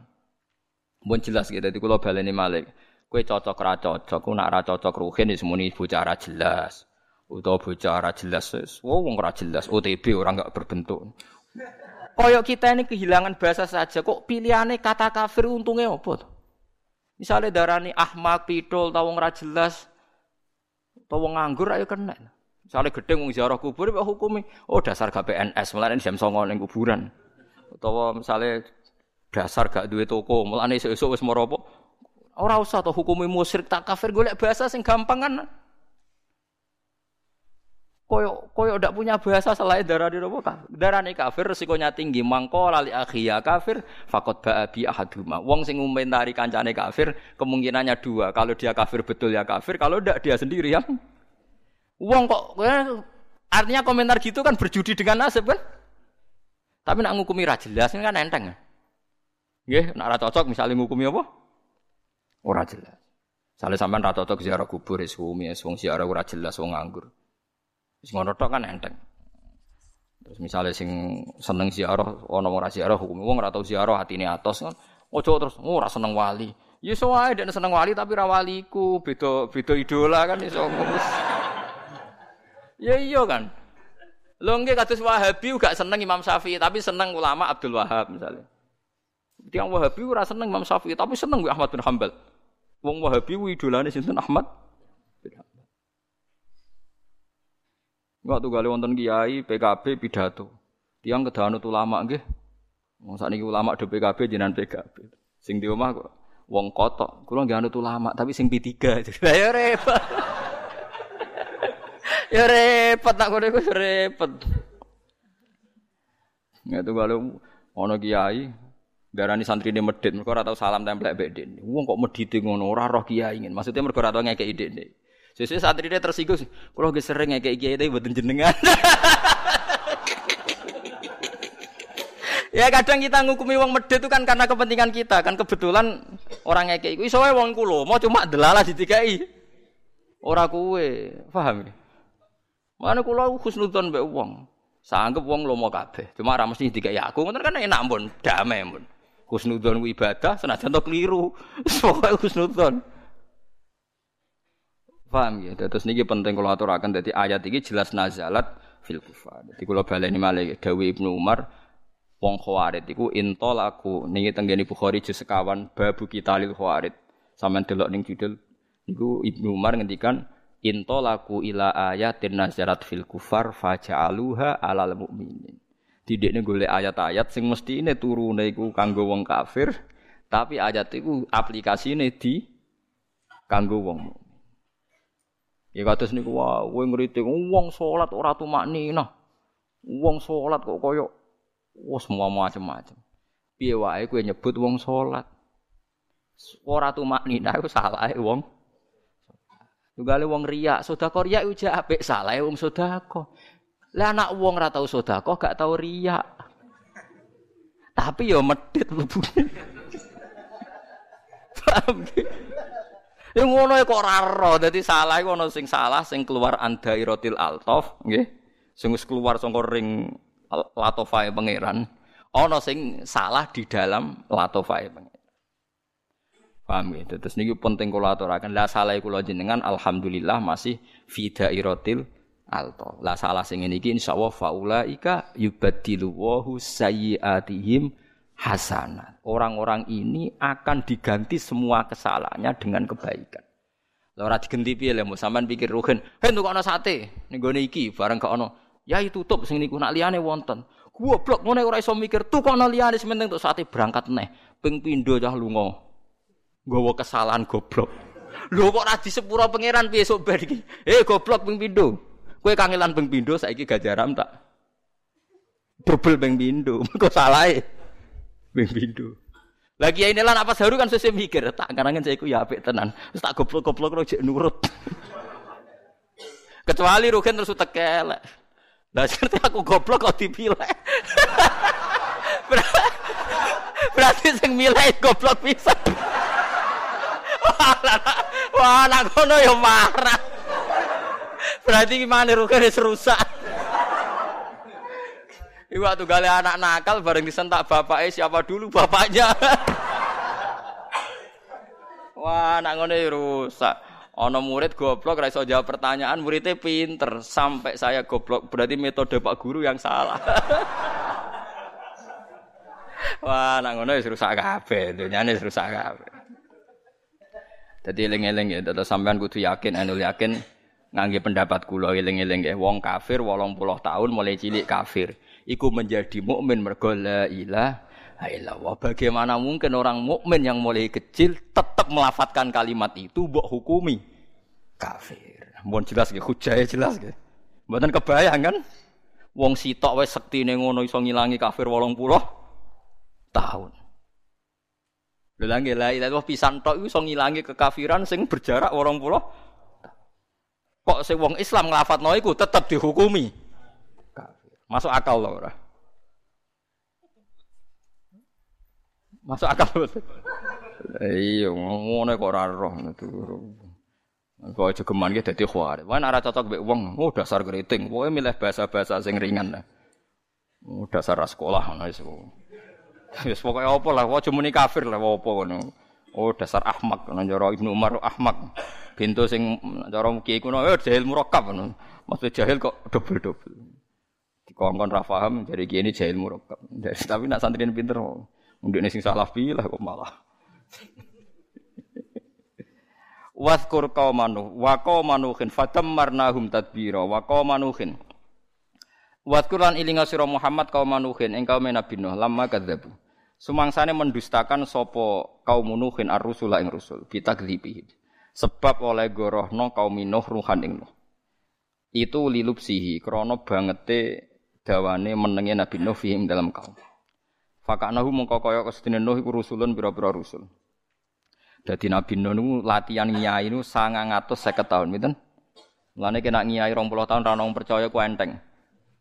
Jelas gitu dadi kula baleni malik. Kowe cocok ra cocok, ku nak ra cocok ruhin wis muni bocah ra jelas. Utawa bocah ra jelas wis. Wong ra jelas, OTB orang enggak berbentuk. Koyok kita ini kehilangan bahasa saja kok pilihannya kata kafir untungnya apa? Misalnya darani ahmak, pidol, tawong ra jelas, tawong nganggur ayo kena. Misalnya gedeng wong ziarah kubur, hukumi, oh dasar gak malah jam songo ning kuburan utawa misalnya dasar gak duwe toko, mulane esuk-esuk wis moro apa? Ora usah to hukumi musyrik tak kafir golek bahasa sing gampang kan. Koyo koyo ndak punya bahasa selain darah di nopo kafir. Darane kafir resikonya tinggi. Mangko lali akhiya kafir fakot ba'abi ahaduma. Wong sing ngomentari kancane kafir kemungkinannya dua. Kalau dia kafir betul ya kafir, kalau ndak dia sendiri yang Wong kok artinya komentar gitu kan berjudi dengan nasib kan? Tapi nak ngukumi ra jelas ini kan enteng. Nggih, nak ra cocok misalnya ngukumi apa? Ora jelas. Misalnya sampean ra cocok ziarah kubur wis ngukumi wong ziarah ora jelas wong nganggur. Wis ngono tok kan enteng. Terus misalnya sing seneng ziarah ana ora ziarah hukum wong ora tau ziarah atine atos kan. Ojo terus oh, ora seneng wali. Ya iso wae nek seneng wali tapi ra waliku, beda beda idola kan iso. ya iya kan. Lho nggih kados Wahabi gak seneng Imam Syafi'i, tapi seneng ulama Abdul Wahab misalnya. Tiang Wahabi ora seneng Imam Syafi'i, tapi seneng Ahmad bin Hambal. Wong Wahabi idolane sinten Ahmad bin Hambal. Waktu kali wonten kiai PKB pidato. Tiang kedanut ulama nggih. Wong sakniki ulama do PKB jenengan PKB. Sing di omah kok wong kotok. Kula nggih anut ulama, tapi sing P3. *laughs* Ya repot. *laughs* Ya repot nak kono iku repot. Ngatu kalau ana kiai darani santri ini medit, mereka ora tau salam mbek dekne. Wong kok medite ngono ora roh kiai ingin. Maksudnya mereka ora tau ngekeki dekne. Sesuk santri ini tersinggung, kalau ge sering ngekeki kiai tapi mboten jenengan. *laughs* ya kadang kita ngukumi wong medit itu kan karena kepentingan kita, kan kebetulan orang ngekeki iku iso wong kulo, mau cuma delalah ditikai. Ora kuwe, paham ya? Mana kula husnudzon mbek wong. Sanggep wong lomo kabeh. Cuma ora mesti dikai aku, ngoten kan enak pun, damai pun. Husnudzon ku ibadah senajan to keliru. *laughs* Pokoke husnudzon. Paham ya? Terus niki penting kalau aturaken dadi ayat iki jelas nazalat fil kufar. Dadi kula baleni malih dawuh Ibnu Umar wong khawarid iku intol aku niki tenggene Bukhari juz sekawan babu kitalil khawarid. Sampeyan delok ning judul niku Ibnu Umar ngendikan intolaku ila ayatin nazarat fil kufar faja'aluha alal mukminin. Didekne golek ayat-ayat sing mesti ini turune iku kanggo wong kafir, tapi ayat iku aplikasine di kanggo wong. Ya kados niku wae ngritik wong salat ora tumakninah. Wong salat kok koyo wis semua macam-macam. Piye wae kowe nyebut wong salat. Ora tumakninah iku salah wong Tunggal wong riak, sedekah riak uja apik salah wong sedekah. Lah anak wong ora tau sedekah gak tau riak. Tapi ya medit mlebune. *laughs* Paham *laughs* Ya ngono kok ora ro, dadi salah iku ana sing salah sing keluar andairotil altof, nggih. Sing wis keluar saka ring latofae pangeran. Ana sing salah di dalam latofae pangeran. Paham ya? Terus niki penting kula aturaken. Lah salah kula jenengan alhamdulillah masih fi dairatil alto. Lah salah sing ngene iki insyaallah faulaika yubaddilu wa sayyiatihim hasanat. Orang-orang ini akan diganti semua kesalahannya dengan kebaikan. Lah ora digenti piye lho, sampean pikir rugen. Hen tukokno sate ning gone iki bareng gak ono. Ya tutup sing niku nak liyane wonten. Goblok ngene ora iso mikir tukokno liyane sementing untuk sate berangkat neh. Ping pindho cah lunga. Nggawa kesalahan goblok. Lho kok ora disepuro pangeran piye sok bar iki? Eh goblok ping pindho. Kowe kangelan ping pindho saiki gajaram tak double ping pindho. *laughs* Kok salah e? Ping pindho. Lagi ini lah apa seharu kan sesuai mikir, tak karangan saya ya apik tenan. Terus tak goblok-goblok lo jek nurut. *laughs* Kecuali Rugen terus tekel. Lah *laughs* seperti aku goblok kok dipilih. *laughs* Berarti sing milih goblok bisa. Wah, anak kono ya marah. Berarti gimana Rugen rusak. Iwa tuh gale anak nakal bareng disentak bapaknya siapa dulu bapaknya. *laughs* Wah, anak ngono rusak. Ono murid goblok ra iso jawab pertanyaan, muridnya pinter sampai saya goblok. Berarti metode Pak Guru yang salah. *laughs* Wah, anak ngono wis rusak kabeh, dunyane rusak kabeh. Dadi eling-eling ya, tetep sampean kudu yakin, anu yakin ngangge pendapat kula eling-eling ya. Wong kafir 80 tahun mulai cilik kafir iku menjadi mukmin mergo la ilaha illallah. Bagaimana mungkin orang mukmin yang mulai kecil tetap melafatkan kalimat itu mbok hukumi kafir. Mohon jelas nggih, hujae jelas nggih. Mboten kebayang kan? Wong sitok wis sektine ngono iso ngilangi kafir 80 tahun. Lha la ilaha illallah pisan tok iso ngilangi kekafiran sing berjarak 80 Kok sing wong Islam nglafatno iku tetep dihukumi Masuk akal loh ora? Masuk akal betul. Iya, ngono kok ora roh itu. Kok aja geman ki dadi khawarit. Wah ora cocok mbek wong, oh dasar keriting. Pokoke milih bahasa-bahasa sing ringan. Oh dasar sekolah ngono wis. Wis pokoke apa lah, aja muni kafir lah apa ngono. Oh dasar ahmak, nang cara Ibnu Umar ahmak. Bintu sing cara kiai kuno, eh jahil murakkab ngono. Maksud jahil kok double-double. Dikongkon ra paham jadi gini jahil murakkab. *laughs* Tapi nak santri pinter undine sing salah pilah kok malah. *laughs* Waskur qaumanu wa qaumanuhin fatammarnahum tadbira wa qaumanuhin. Waskur lan ilinga sira Muhammad qaumanuhin ing kaum Nabi Nuh lamma kadzabu. Sumangsane mendustakan sapa kaum Nuhin ar-rusula ing rusul bitakdzibihi. Sebab oleh gorohno kaum Nuh ruhan ing Nuh. Itu lilupsihi krana bangete dawane menenge Nabi Nuh fihim dalam kaum. Fakanahu mongko kaya kesedene Nuh iku rusulun pira-pira rusul. Dadi Nabi Nuh niku latihan ngiyai niku 950 tahun, pinten? Mulane kena ngiyai 20 tahun ra ono percaya ku enteng.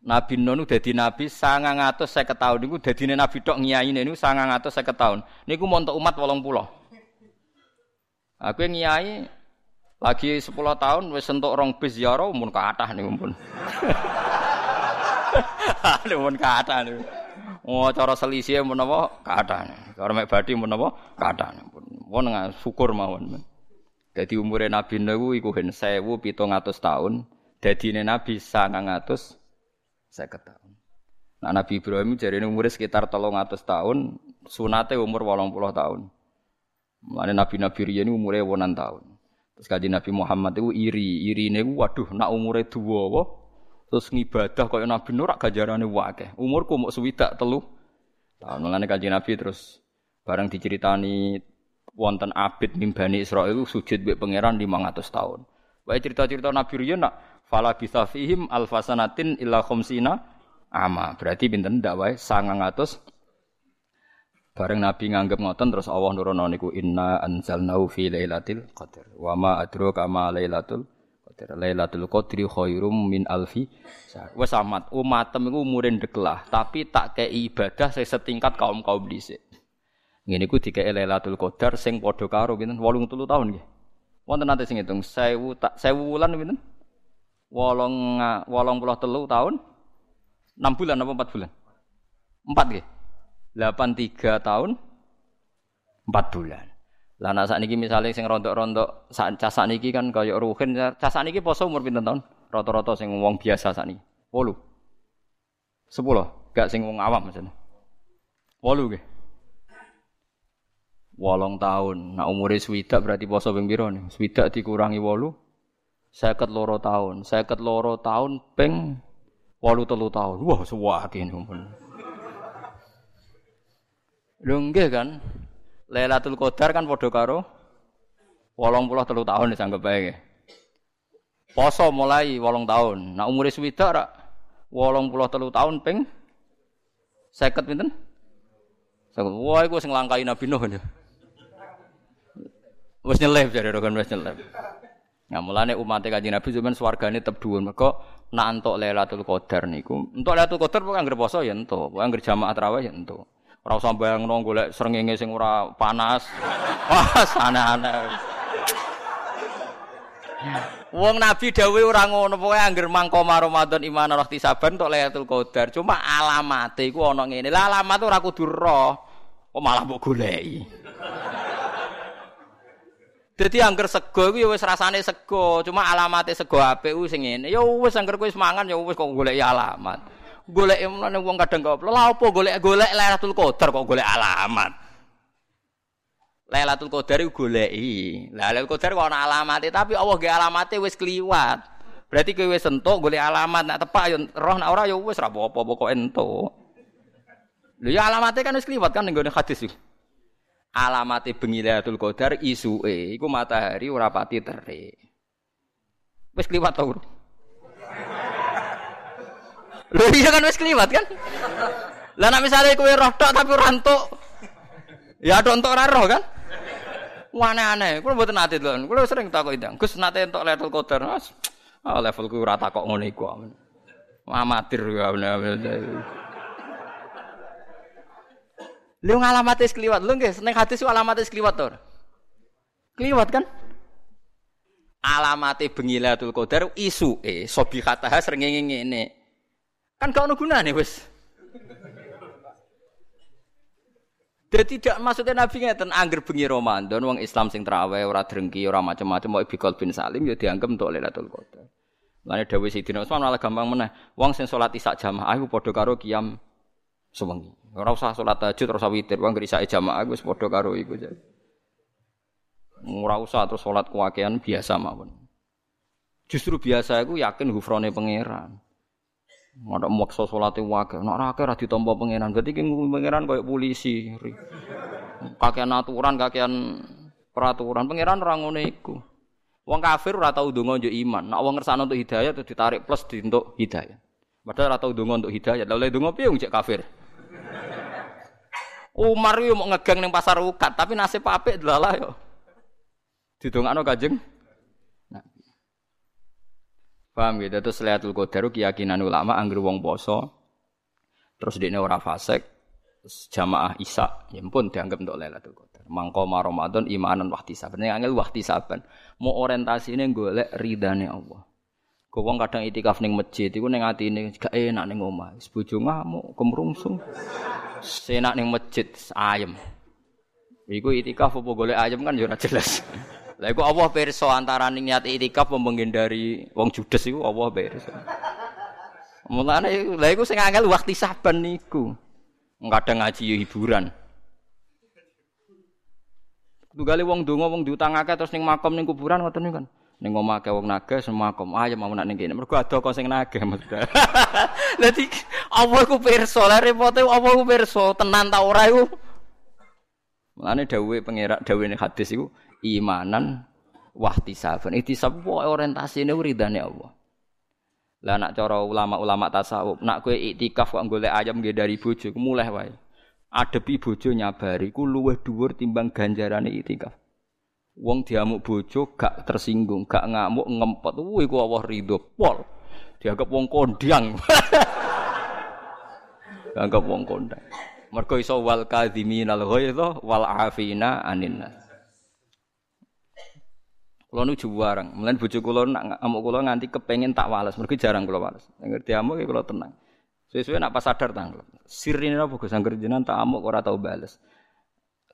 Nabi Nuh niku dadi nabi 950 tahun niku dadine nabi tok ngiyaine niku 950 tahun. Niku montok umat 80. Aku ngiyai lagi 10 tahun wis entuk rong bis ziarah mun kathah niku pun. *laughs* *laughs* Mun kathah niku. Oh cara selisih mun apa kathah. Cara mek badhe mun apa kathah. Pun syukur mawon. Jadi umure Nabi Nuh iku hen 1700 tahun, dadine Nabi 900 50 tahun. Nah, Nabi Ibrahim jadi umurnya sekitar 300 tahun, sunate umur 80 tahun. Mulane Nabi-nabi riyen umure 8 tahun. Terus kaji Nabi Muhammad itu iri, iri ini waduh nak umure dua, terus ngibadah kaya Nabi Nur gajarane wae. Umurku mau swidak telu. Tahun mulane kanjeng Nabi terus bareng diceritani wonten abid mimbani Israel sujud mbek pangeran 500 tahun. Wae cerita-cerita Nabi riyen nak fala bisa fihim alfasanatin illa khamsina ama. Berarti pinten ndak wae 900 Bareng Nabi nganggep ngoten terus Allah nurono niku inna anzalnahu fi lailatul qadar. Wa ma adraka ma lailatul Qadar Lailatul Qadri khairum min alfi Wes amat umatem iku umure ndeklah, tapi tak kei ibadah sing setingkat kaum-kaum dhisik. Ngene iku dikei Lailatul Qadar sing padha karo pinten 83 tahun nggih. Wonten nate sing ngitung 1000 tak 1000 wulan pinten? 8 83 tahun 6 bulan apa 4 bulan? 4 nggih. 83 tahun 4 bulan. Lah nek sakniki misale sing rontok-rontok sak cah niki kan kaya ruhin cah niki poso umur pinten tahun? Rata-rata sing wong biasa sakniki. 8. 10. Gak sing wong awam maksudnya. 8 nggih. Wolong tahun. Nah umure swidak berarti poso ping pira nih? Swidak dikurangi wolu. Seket loro tahun. Seket loro tahun ping wolu telu tahun. Wah, suwake numpun. Lho nggih kan? Lailatul Qadar kan padha karo 83 tahun disanggep bae. Poso mulai 8 tahun. Nah umure swidak ra 83 tahun ping 50 pinten? Wah, iku sing langkai Nabi Nuh. Wis nyelip jare rokan wis nyelip. Nah, mulane umat Kanjeng Nabi zaman swargane tetep dhuwur. Mergo nak entuk Lailatul Qadar niku. Entuk Lailatul Qadar pokoke anggere poso ya entuk, pokoke anggere jamaah tarawih ya entuk. Ora usah bayangno golek srengenge sing ora panas. Wah, aneh-aneh. Wong Nabi dawuh ora ngono, pokoke anggere mangko Ramadan iman roh tisaban entuk Lailatul Qadar. Cuma alamate iku ana ngene. Lah alamat ora kudu roh. Kok malah mbok goleki. Dadi angger sego iku ya wis rasane sego, cuma alamate sego apik ku sing ngene. Ya wis angger kowe wis mangan ya wis kok golek alamat. Golek menane wong kadang kok lha apa golek-golek Lailatul Qadar kok golek alamat. Lailatul Qadar iku goleki. Lailatul Qadar kok ana tapi Allah ge alamate wis kliwat. Berarti kowe wis entuk golek alamat nak tepak ya roh nak ora ya wis ra apa-apa pokoke entuk. Ya alamate kan wis kliwat kan ning hadis iki alamate bengi Lailatul Qadar isuke iku matahari ora pati terik. Wis kliwat to. Lho iya kan wis kliwat kan? Lah nek misale kowe roh tok tapi ora entuk. Ya tok entuk ora roh kan? Aneh-aneh, kulo mboten nate lho. Kulo sering takok itu. Gus nate entuk Qadar. Mas, ah, levelku ora takok ngono iku. Amatir ya. Lu ngalamate kliwat, lu nggih seneng hadis ku alamate kliwat to. Kliwat kan? Alamate bengi Lailatul Qadar isuke sobihataha srengenge ngene. Kan gak ono gunane wis. Jadi tidak maksudnya Nabi ngeten angger bengi Ramadan wong Islam sing traweh ora drengki ora macam-macam mau bikol bin Salim ya dianggap untuk Lailatul Qadar. Lane dawuh Sidina Utsman malah gampang meneh. Wong sing salat isak jamaah iku padha karo kiam sewengi. Ora usah salat tahajud, ora usah witir, wong gerisake jamaah wis padha karo iku. Ora usah terus salat kuwakean biasa mawon. Justru biasa iku yakin hufrone pangeran. Ada maksa salate wae, nek ora akeh ora ditampa pangeran. Berarti ki pangeran koyo polisi. Kakean aturan, kakean peraturan pangeran ora ngono iku. Wong kafir ora tau ndonga njuk iman. Nek wong untuk hidayah terus ditarik plus di untuk hidayah. Padahal ora tau ndonga untuk hidayah. Lah oleh ndonga piye cek kafir? Umar yo mau ngegang ning pasar ukat, tapi nasib apik delalah yo. Didongakno Kanjeng. Paham gitu, terus Lailatul Qadar keyakinan ulama anggere wong poso terus dekne ora fasik terus jamaah Isa ya pun dianggap untuk Lailatul Qadar. Mangko Ramadan imanan wahtisaban. Nek angel wahtisaban, mau orientasine golek ridane Allah. Kau wong kadang itikaf ning masjid iku ning atine gak enak ning omah. Wis bojo ngamuk, kemrungsung. Senak ning masjid ayem. Iku itikaf apa golek ayem kan ora jelas. Lah iku Allah pirsa antarané niat itikaf menghindari wong judes iku Allah pirsa. Mulane lha iku sing angel waktu saban niku. Kadang ngaji hiburan. Tugale wong donga wong diutangake terus ning makam ning kuburan ngoten niku kan. Ning omah wong naga semua kom ayam mau nak ning kene. Mergo ada kok sing naga maksudnya. Dadi apa iku pirsa, lha repote apa iku pirsa, tenan ta ora iku. Mulane dawuhe pengerak dawuhe hadis iku imanan wahtisaban. Ihtisab wae orientasine ridane Allah. Lah nak cara ulama-ulama tasawuf, nak kowe iktikaf kok golek ayam nggih dari bojo, mulai wae. Adepi bojo nyabari ku luwih dhuwur timbang ganjarane iktikaf. Wong diamuk bojo gak tersinggung, gak ngamuk ngempet. Wuh iku Allah ridho pol. Dianggap wong kondang. *laughs* Dianggap wong kondang. Mergo iso wal kadhiminal ghaidha wal afina anin nas. Kula nu juwareng, mlen bojo kula nak ngamuk kula nganti kepengin tak wales, mergo jarang kula wales. Ngerti amuk kula tenang. Sesuai nak pas sadar tanggal. Sirine apa Gus angger jenengan tak amuk ora tau bales.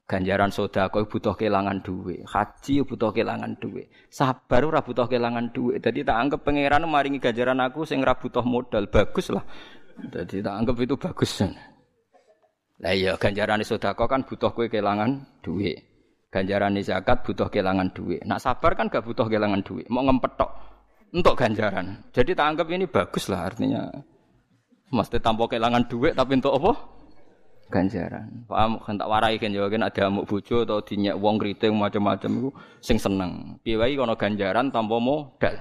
Ganjaran soda kau butuh kehilangan duit, haji butuh kehilangan duit, sabar ora butuh kehilangan duit. Jadi tak anggap pangeran maringi ganjaran aku sing ora butuh modal, bagus lah. Jadi tak anggap itu bagus. Lah iya ganjaran soda kan butuh kue kehilangan duit. Ganjaran zakat butuh kelangan duit. Nak sabar kan gak butuh kelangan duit. Mau ngempet tok. Untuk ganjaran. Jadi tak anggap ini bagus lah artinya. Mesti tanpa kelangan duit tapi untuk apa? Ganjaran. Paham kan tak warai kan ya kan ada amuk bojo atau dinyak wong kriting macam-macam itu sing seneng. Piye wae kono ganjaran tanpa modal.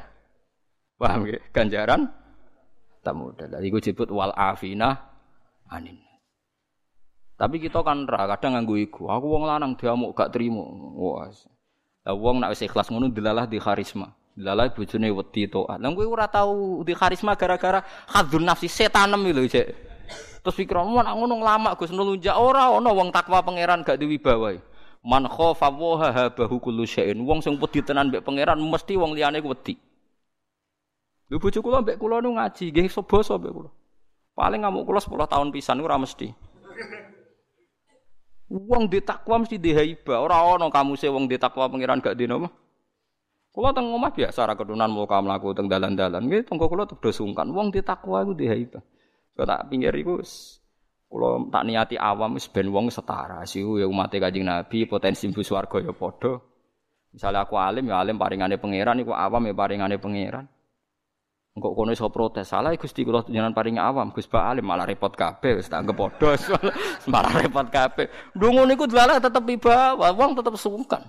Paham? Ganjaran tak modal. Gue disebut wal afina anin. Tapi kita kan ra kadang nganggo iku. Aku wong lanang diamuk gak trimo. Wah. Lah wong nak wis ikhlas ngono dilalah di karisma. Dilalah bojone wedi taat. Lah kowe ora tau di karisma gara-gara hadzun nafsi setanem lho, Cek. Terus pikiranmu nak ngono lama Gus nulunjak ora ana wong takwa pangeran gak diwibawa. Man khofa wa habahu kullu syai'in. Wong sing wedi tenan mbek pangeran mesti wong liyane wedi. Lho bojo kula mbek kula nu ngaji, nggih basa mbek kula. Paling ngamuk kula 10 tahun pisan ora mesti. Wong di takwa mesti di haiba. Ora ana kamuse wong di takwa pangeran gak dino. Kula teng omah biasa ra kedunan mau kamu laku teng dalan-dalan. Nggih tenggo kula tuh sungkan. Wong di takwa iku di haiba. Kok tak pinggir iku kula tak niati awam wis wong setara. Siku ya umat Kanjeng Nabi potensi mlebu swarga ya padha. Misalnya aku alim ya alim paringane pangeran iku awam ya paringane pangeran. Engkau kono iso protes, salah Gusti kula jenengan paring awam, Gus Ba alim malah repot kabeh, wis tak anggap *laughs* malah repot kabeh. Ndonga niku delalah tetep iba, wong tetep sungkan.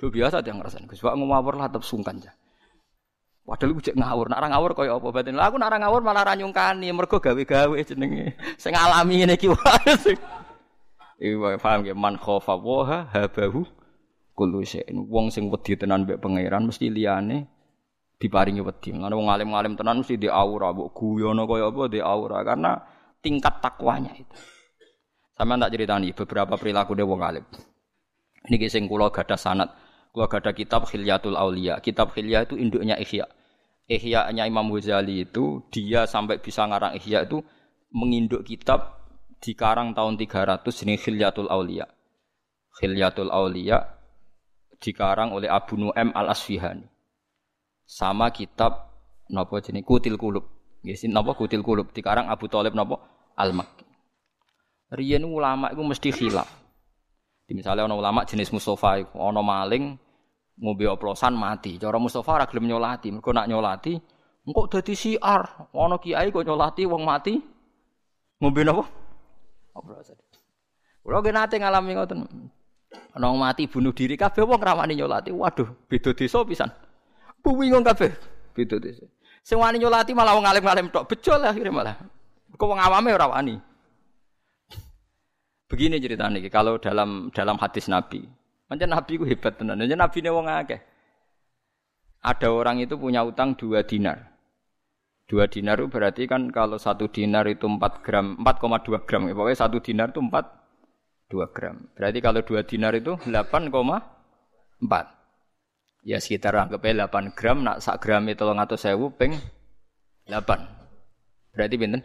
Duh biasa dia ngerasain, Gus Ba ngawur lah tetep sungkan ya. Padahal gue cek ngawur, nak ngawur kaya apa batin. Lah aku nak ngawur malah ra nyungkani, mergo gawe-gawe jenenge. Sing alami ngene iki wae. *laughs* Iki paham ge man khofa wa habahu kullu syai'in. Wong sing wedi tenan mbek pangeran mesti liyane diparingi wedi. Mulane wong alim-alim tenan mesti di aura, mbok guyono kaya apa di aura karena tingkat takwanya itu. Sama tak ceritani beberapa perilaku dia wong alim. Ini sing kula gadah sanat, kula gadah kitab Khilyatul Aulia. Kitab Khilya itu induknya Ihya. Ihya-nya Imam Ghazali itu dia sampai bisa ngarang Ihya itu menginduk kitab di karang tahun 300 ini Khilyatul Aulia. Khilyatul Aulia dikarang oleh Abu Nu'aim Al-Asfihani sama kitab napa jenenge Kutil Kulub. Nggih, napa Kutil Kulub dikarang Abu Thalib napa Al-Makki. Ulama iku mesti khilaf. Di misalnya ana ulama jenis Mustafa ana maling ngombe oplosan mati. Cara Mustafa ora gelem nyolati, mergo nak nyolati engko dadi siar. Ana kiai kok nyolati wong mati ngombe napa? Oplosan. Kulo ge nate ngalami ngoten. Ana mati bunuh diri kabeh wong ramani nyolati. Waduh, beda desa pisan. Bingung kabeh. Beda desa. Sing wani nyolati malah wong alim-alim tok. Bejol akhirnya malah. Kok wong awame ora wani. Begini ceritanya kalau dalam dalam hadis Nabi. Macam Nabi ku hebat tenan. Nabi ne wong akeh. Ada orang itu punya utang dua dinar. Dua dinar itu berarti kan kalau satu dinar itu 4 gram, 4,2 gram. Ya, pokoknya satu dinar itu 4, 2 gram. Berarti kalau dua dinar itu 8,4. Ya sekitar anggapnya 8 gram, nak sak gram itu atau sewu peng 8. Berarti binten?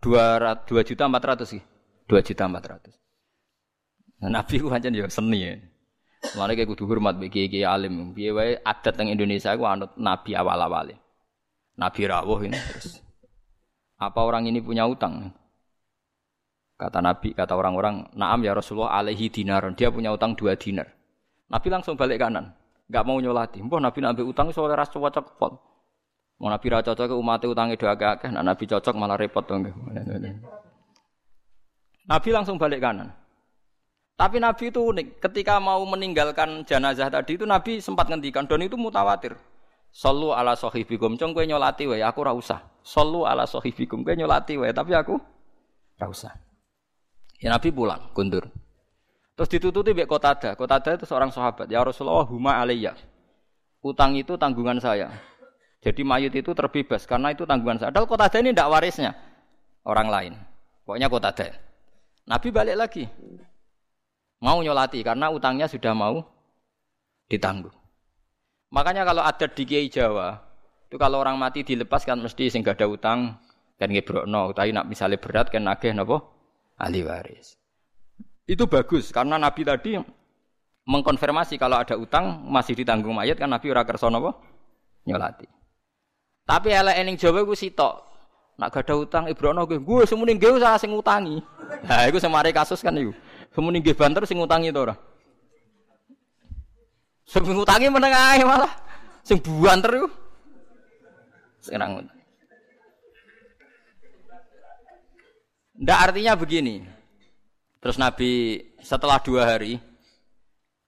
2, 2 juta 400 sih. 2 juta 400. Nah, Nabi ku pancen ya seni ya. Mulane kayak kudu hormat bagi kiai alim. Piye wae adat teng Indonesia ku anut nabi awal-awale. Nabi rawuh ini terus. Apa orang ini punya utang? Kata Nabi, kata orang-orang, "Na'am ya Rasulullah alaihi dinar." Dia punya utang dua dinar. Nabi langsung balik kanan, nggak mau nyolati. Mbah Nabi nabi utang soalnya ras cocok pol. Mau Nabi ra cocok umat utangnya doa akeh, nah Nabi cocok malah repot dong. Nabi langsung balik kanan. Tapi Nabi itu unik. Ketika mau meninggalkan jenazah tadi itu Nabi sempat ngendikan dan itu mutawatir. Sallu ala sahibikum. Cong kowe nyolati wae, aku ora usah. Ala sahibikum. Kowe nyolati wae, tapi aku ora usah. Ya Nabi pulang, kundur. Terus ditututi mbek Qatada. Qatada itu seorang sahabat. Ya Rasulullah huma alayya. Utang itu tanggungan saya. Jadi mayit itu terbebas karena itu tanggungan saya. Padahal Qatada ini tidak warisnya orang lain. Pokoknya Qatada. Nabi balik lagi. Mau nyolati karena utangnya sudah mau ditanggung. Makanya kalau ada di Kiai Jawa, itu kalau orang mati dilepas kan mesti sing gak ada utang kan ngebrokno, tapi nak misalnya berat kan nagih napa ahli waris. Itu bagus karena Nabi tadi mengkonfirmasi kalau ada utang masih ditanggung mayat kan Nabi ora kersa napa? Nyolati. Tapi elek ening Jawa ku sitok. Nak gak ada utang Ibrono gue, gue semune gue usah sing utangi. Nah, iku semare kasus kan iku. Semuni nggih banter sing ngutangi to ora? Sing ngutangi meneng ae malah. Sing banter iku. Sekarang Ndak artinya begini. Terus Nabi setelah dua hari,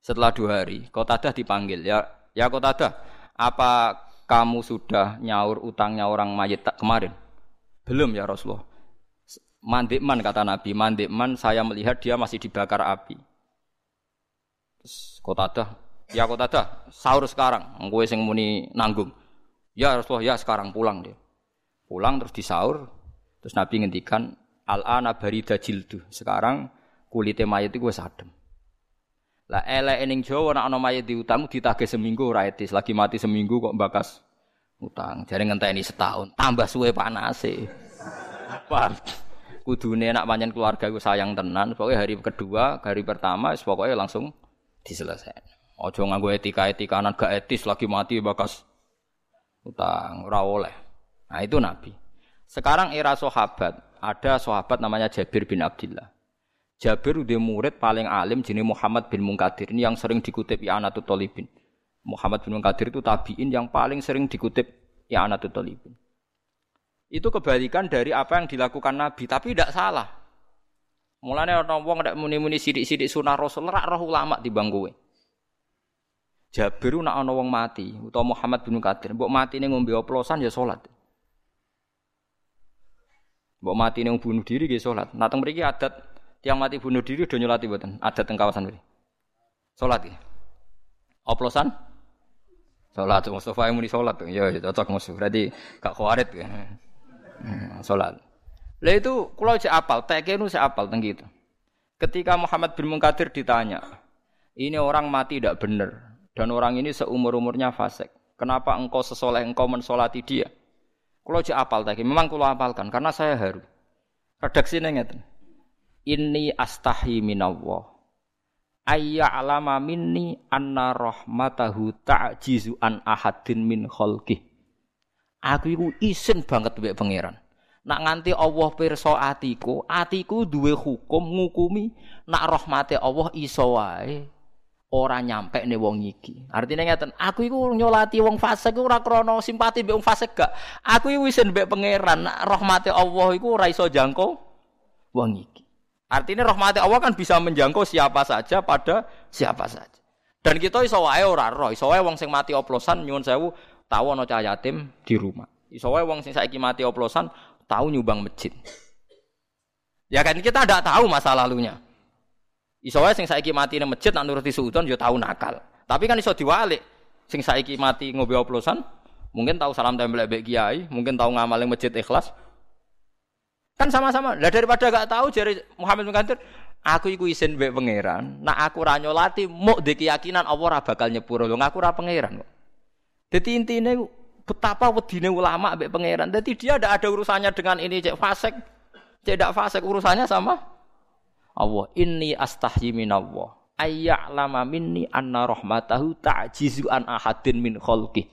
setelah dua hari, Kotadah dipanggil. Ya, ya Kotadah, apa kamu sudah nyaur utangnya orang mayit tak kemarin? Belum ya Rasulullah. Mandikman kata Nabi, mandikman saya melihat dia masih dibakar api. Terus Kotadah, ya Kotadah, sahur sekarang, gue sing muni nanggung. Ya Rasulullah, ya sekarang pulang dia. Pulang terus disaur, terus Nabi ngendikan, Al-ana barida jildu. Sekarang kulitnya mayat itu gue sadem. Lah elek ning Jawa nek ana mayit diutang ditagih seminggu ora etis, lagi mati seminggu kok bakas utang. Jare ngenteni setahun, tambah suwe panase. *laughs* Paham? Kudune nak panjen keluarga gue sayang tenan, pokoknya hari kedua, hari pertama pokoknya langsung diselesaikan. Ojo nganggo etika-etikanan gak etis lagi mati bakas utang, ora oleh. Nah itu Nabi. Sekarang era sahabat, ada sahabat namanya Jabir bin Abdullah. Jabir udah murid paling alim jenis Muhammad bin Munkadir. Ini yang sering dikutip I'anatul Talibin. Muhammad bin Munkadir itu tabiin yang paling sering dikutip I'anatul Talibin. Itu kebalikan dari apa yang dilakukan Nabi, tapi tidak salah. Mulanya orang wong ndak muni-muni sidik-sidik sunah Rasul rak roh ulama di bangkuwe. Jabir nak ana wong mati utawa Muhammad bin Munkadir, mbok matine ngombe oplosan ya salat. Mbok mati ning bunuh diri nggih salat. Nah teng mriki adat tiang mati bunuh diri do nyolati mboten? Adat teng kawasan mriki. Salat nggih. Oplosan? Salat Mustafa yang muni salat. Ya, ya cocok musuh. Berarti gak khawarit ya. Salat. Lah itu kula cek apal, teke nu cek apal teng gitu. Ketika Muhammad bin Munkadir ditanya, ini orang mati tidak benar dan orang ini seumur-umurnya fasik. Kenapa engkau sesoleh engkau mensolati dia? Kalau cek apal tadi, memang kalau apalkan karena saya haru. Redaksi ngeten. Ini astahi minallah. Ayya alama minni anna rahmatahu ta'jizu an ahadin min khalqih. Aku iku isin banget mbek pangeran. Nak nganti Allah pirsa atiku, atiku duwe hukum ngukumi nak rahmate Allah iso wae ora nyampe nih wong iki. Artinya ngeten, aku iku nyolati wong fasik ora krana simpati mbek wong fasik gak. Aku iku wis mbek pangeran, rahmate Allah iku ora iso jangkau wong iki. Artinya rahmati Allah kan bisa menjangkau siapa saja pada siapa saja. Dan kita iso wae ora roh, iso wae wong sing mati oplosan nyuwun sewu tahu ana cah yatim di rumah. Iso wae wong sing saiki mati oplosan tahu nyumbang masjid. Ya kan kita tidak tahu masa lalunya. Iso wae sing saiki mati nang masjid nak nuruti sultan yo tau nakal. Tapi kan iso diwalik. Sing saiki mati ngombe oplosan, mungkin tahu salam tempel mbek kiai, mungkin tahu ngamal masjid ikhlas. Kan sama-sama. Lah daripada gak tahu jari Muhammad bin aku iku isin mbek pangeran. Nak aku ra nyolati, muk de keyakinan Allah ora bakal nyepuro. Lho ngaku ora pangeran kok. Dadi intine betapa wedine ulama mbek pangeran. Dadi dia ndak ada urusannya dengan ini cek fasik. Cek ndak fasik urusannya sama Allah inni astahyi minallah ayya'lama minni anna rahmatahu ta'jizu an ahadin min khalqih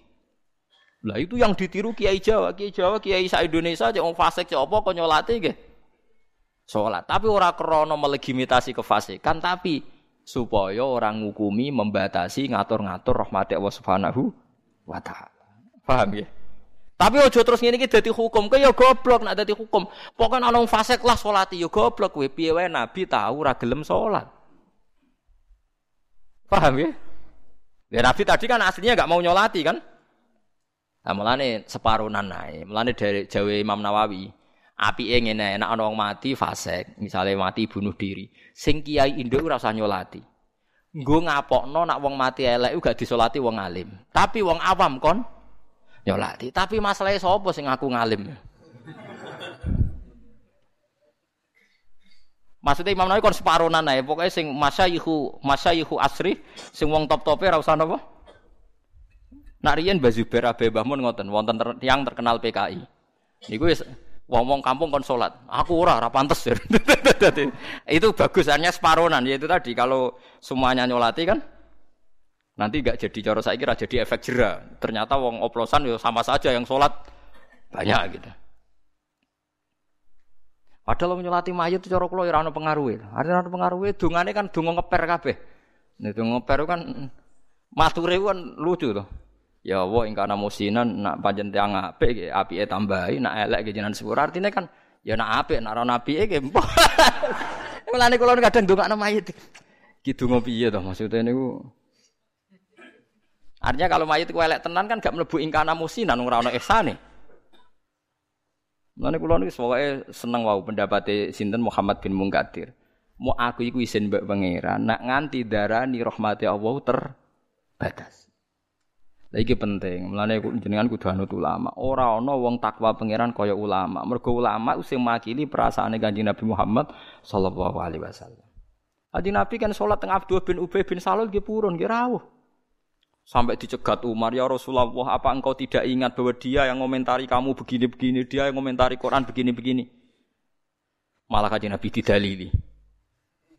lah itu yang ditiru Kiai Jawa, Kiai Jawa, Kiai sa Indonesia cek wong fasik cek apa kok nyolate nggih. Salat, tapi ora krana melegitimasi kefasikan, tapi supaya orang ngukumi, membatasi, ngatur-ngatur rahmat Allah Subhanahu wa taala. Paham ya? Tapi ojo terus ngene iki dadi hukum. Kowe ya goblok nek dadi hukum. Pokoke ana wong fasik lah salati ya goblok kowe. Piye wae nabi tahu ora gelem salat. Paham ya? Ya nabi tadi kan aslinya enggak mau nyolati kan? Nah, mulane separunan nae. Mulane dari Jawa Imam Nawawi. Api ngene nek wong mati fasik, misalnya mati bunuh diri. Sing kiai induk ora usah nyolati. Nggo ngapokno nak wong mati elek gak disolati wong alim. Tapi wong awam kon nyolati. Tapi masalahnya sapa sing ngaku ngalim? Maksudnya Imam Nawawi kon separonan ae, pokoke sing masyayihu masyayihu asri, sing wong top-tope ora usah? Nak riyen Mbah Zubair Abe ngoten, wonten ter, yang terkenal PKI. Niku wis wong-wong kampung kon salat. Aku ora ora pantes. *laughs* itu bagus hanya separonan yaitu tadi kalau semuanya nyolati kan Nanti gak jadi cara saya kira jadi efek jerah. Ternyata wong oplosan ya sama saja yang sholat banyak gitu. Padahal nyolati mayit cara kula ora ana pengaruhe. Arep ana pengaruhe dongane kan donga ngeper kabeh. Nek donga ngeper kan mature kan lucu to. Ya Allah ing kana musinan nak panjen tiang apik apike tambahi nak elek ge jenengan sepur. Artine kan ya nak apik nak ora apike ge. *laughs* Mulane kula kadang ndongakno mayit. Ki donga piye to maksudnya niku? Artinya kalau mayit ku elek tenan kan gak mlebu ing kana musinan ora ana ihsane. Mulane kula niku pokoke seneng wau pendapate sinten Muhammad bin Munkadir. Mau aku iku isin mbak pangeran nak nganti darani rahmati Allah terbatas. Lah iki penting. Mulane jenengan kudu anut ulama. Ora ana wong takwa pangeran kaya ulama. Mergo ulama sing makili perasaane Kanjeng Nabi Muhammad sallallahu alaihi wasallam. Kanjeng Nabi kan salat teng Abdul bin Ubay bin Salul nggih purun nggih rawuh. Sampai dicegat Umar, ya Rasulullah, apa engkau tidak ingat bahwa dia yang komentari kamu begini-begini, dia yang komentari Quran begini-begini. Malah kajian Nabi didalili.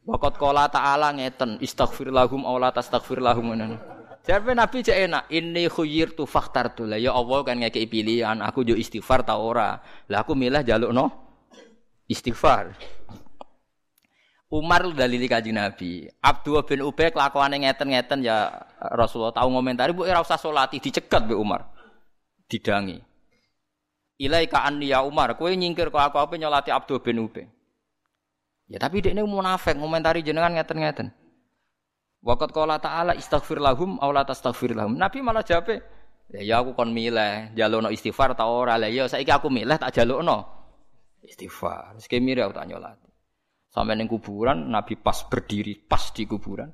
Wakat kola ta'ala ngeten, istaghfir lahum, awla tastaghfir lahum. Jadi Nabi cek enak, ini khuyir tu faktar tu lah. Ya Allah kan ngekei pilihan, aku jo istighfar tau ora. Lah aku milih jaluk no istighfar. Umar dalili kaji Nabi. Abdul bin Ubay kelakuane ngeten-ngeten ya Rasulullah tahu ngomentari bu ora usah dicegat be Umar. Didangi. Ilaika anni ya Umar, kowe nyingkir kok aku apa nyolati Abdul bin Ubay. Ya tapi dekne munafik ngomentari jenengan ngeten-ngeten. Waqat qala ta'ala istaghfir lahum aw la tastaghfir lahum. Nabi malah jawab, ya, ya aku kon milih, jalukno istighfar ta ora. Lah ya saiki aku milih tak jalukno istighfar. Sik mire aku tak nyolati. Sampai ning kuburan Nabi pas berdiri pas di kuburan.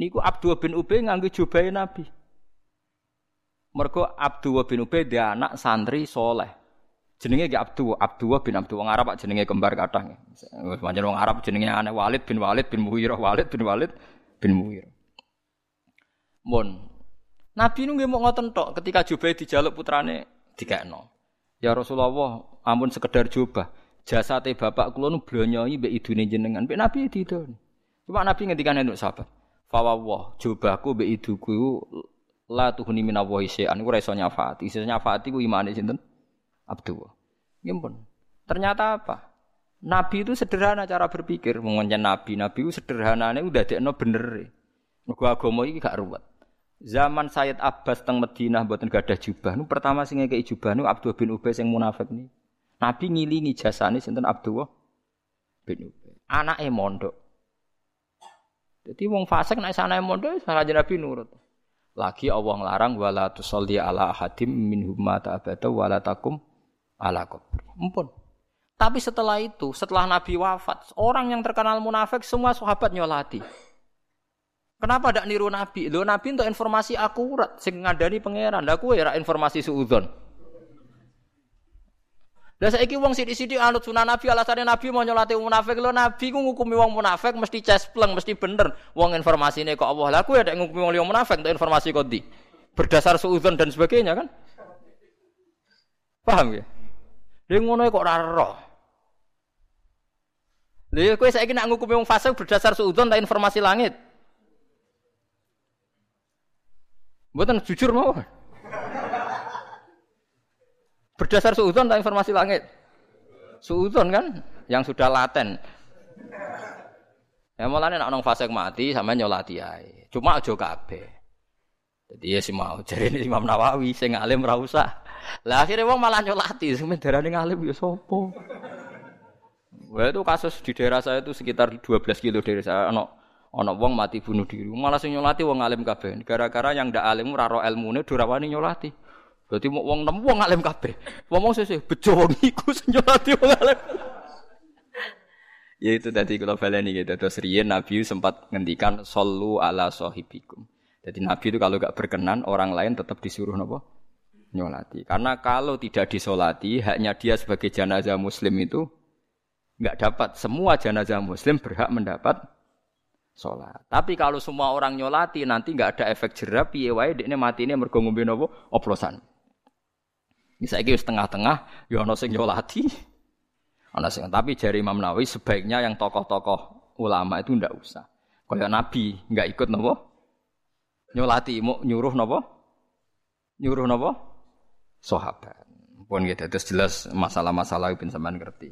Niku Abdul bin Ubay nganggo jubahe Nabi. Mergo Abdul bin Ubay dia anak santri soleh. Jenenge gak Abdul, Abdul bin Abdul wong Arab jenenge kembar kathah. Wis pancen wong Arab jenenge aneh Walid bin Walid bin Muhirah Walid bin Walid bin Muwir. Mun. Nabi nu nggih mau ngoten tok ketika Jubair dijaluk putrane dikekno. Ya Rasulullah, ampun sekedar jubah. Jasate bapak kula nu blonyoi mbek idune jenengan. Mbek Nabi didon. Cuma Nabi ngendikan untuk sahabat. Fawawah, jubahku mbek iduku la tuhuni minallahi syai'an ora iso nyafaati. Iso nyafaati ku imane sinten? Abdul. Nggih Ternyata apa? Nabi itu sederhana cara berpikir, mengenai nabi. Nabi itu sederhana, ini udah dekno bener. Mergo agama iki gak ruwet. Zaman Sayyid Abbas teng Madinah mboten gadah jubah. Nu pertama sing ngekeki jubah nu Abdul bin Ubay sing munafik ni. Nabi ngilingi jasane sinten Abdul bin Ubay. Anake mondok. Jadi wong fasik nek sanane mondok salah Nabi nurut. Lagi Allah nglarang wala tusalli ala ahadim minhum mata abada wala ala kubri. Mumpun. Tapi setelah itu, setelah Nabi wafat, orang yang terkenal munafik semua sahabat nyolati. Kenapa tidak niru Nabi? Lo Nabi untuk informasi akurat, sing ngadani pangeran. Lah kowe ora informasi suudzon. Lah saiki wong sithik-sithik anut sunah Nabi alasannya Nabi mau nyolati munafik. Lo Nabi ku ngukumi wong munafik mesti cespleng, mesti bener. Wong ini kok Allah. Lah kowe ada ngukumi wong liya munafik untuk informasi kok di. Berdasar suudzon dan sebagainya kan? Paham ya? Dia ngono kok ora roh. Lha kowe saiki nak ngukumi wong fasik berdasar suudzon ta informasi langit. Mboten jujur mau. Berdasar suudzon ta informasi langit. Suudzon kan yang sudah laten. Ya mulane nek ana fasik mati sampe nyolati ae. Cuma aja kabeh. Jadi ya si mau cari ini Imam Nawawi sing alim ra usah. Lah akhirnya wong malah nyolati, sing darane ngalim ya sapa? Wah itu kasus di daerah saya itu sekitar 12 kilo dari saya. Ono ono wong mati bunuh diri. Malah sing nyolati wong alim kabeh. Gara-gara yang ndak alim ora ro ilmune durawani nyolati. Berarti mau wong nemu wong alim kabeh. Wong sesih bejo wong iku sing nyolati wong alim. ya itu tadi kalau baleni gitu. Terus riyen Nabi sempat ngendikan sallu ala sahibikum. Jadi Nabi itu kalau gak berkenan orang lain tetap disuruh nopo nyolati. Karena kalau tidak disolati, haknya dia sebagai jenazah muslim itu nggak dapat. Semua jenazah muslim berhak mendapat sholat. Tapi kalau semua orang nyolati nanti nggak ada efek jerah piye wae ini mati ini mergo ngombe napa oplosan. Ini saya kira setengah-tengah ya ana sing nyolati. Ana sing tapi jari Imam Nawawi sebaiknya yang tokoh-tokoh ulama itu ndak usah. Kayak Nabi nggak ikut napa? Nyolati mau nyuruh napa? Nyuruh napa? Sahabat. Pun gitu terus jelas masalah-masalah itu sampean ngerti.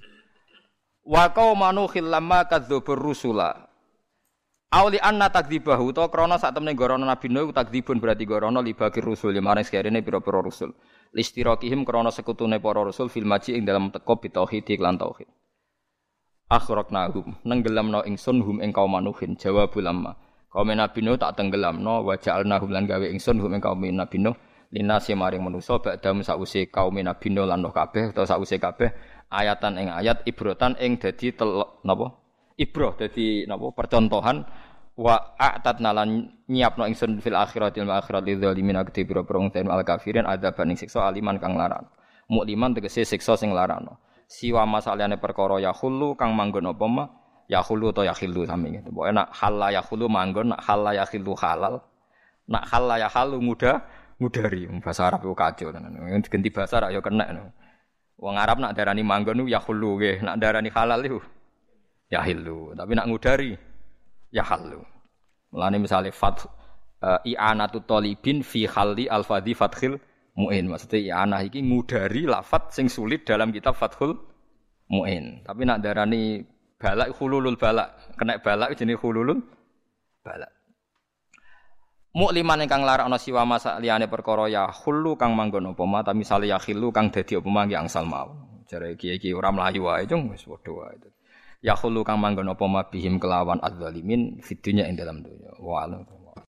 Wa qaumanu lamma kadzdzabur rusula. Auli anna takdzibahu to krana sak temene gorono Nabi Nuh takdzibun berarti gorono libagi rusul maring sekarene pira-pira rusul. Listirokihim krana sekutune para rasul fil maji ing dalam teko bitauhid lan tauhid. Akhraqnahum nenggelamno ingsun hum ing kaum manuhin jawab lamma. Kaum Nabi Nuh tak tenggelamno wa ja'alnahum lan gawe ingsun hum ing kaum Nabi Nuh linasi maring manusa ba'dam sause kaum Nabi Nuh lan kabeh utawa sause kabeh ayatan ing ayat ibrotan ing dadi telok napa? Ibroh dadi napa? Percontohan wa a'tat nalan nyiapno ingsun fil akhirati wal akhirati dzalimin akti biro prong ten al kafirin ada baning siksa aliman kang laran mukliman tegese siksa sing larano siwa masalahane perkara ya khulu kang manggon apa ma? Ya khulu to ya khilu sami gitu pokoke nak halal ya khulu manggon nak halal ya khilu halal. Nak halal ya halu muda mudari. Bahasa Arab itu kacau ganti bahasa Arab ya kena Wong Arab nak darani manggon ya khulu nggih nak darani halal itu ya hilu. Tapi nak ngudari ya halu. Mulane misalnya fat uh, i'anatu talibin fi halli al-fadhi fathil mu'in. Maksudnya i'anah iki ngudari lafat sing sulit dalam kitab Fathul Mu'in. Tapi nak darani balak hululul balak. Kena balak jenis hululul balak. Mukliman ingkang larakna siwa masa liyane perkara ya hulu kang manggon apa ma ta misale ya khilu kang dadi apa ma angsal mawon. Jare iki-iki ora mlayu wae cung wis padha wae. Ya khulu kang manggon apa mabihim kelawan adzalimin fitunya ing dalam dunya. Wa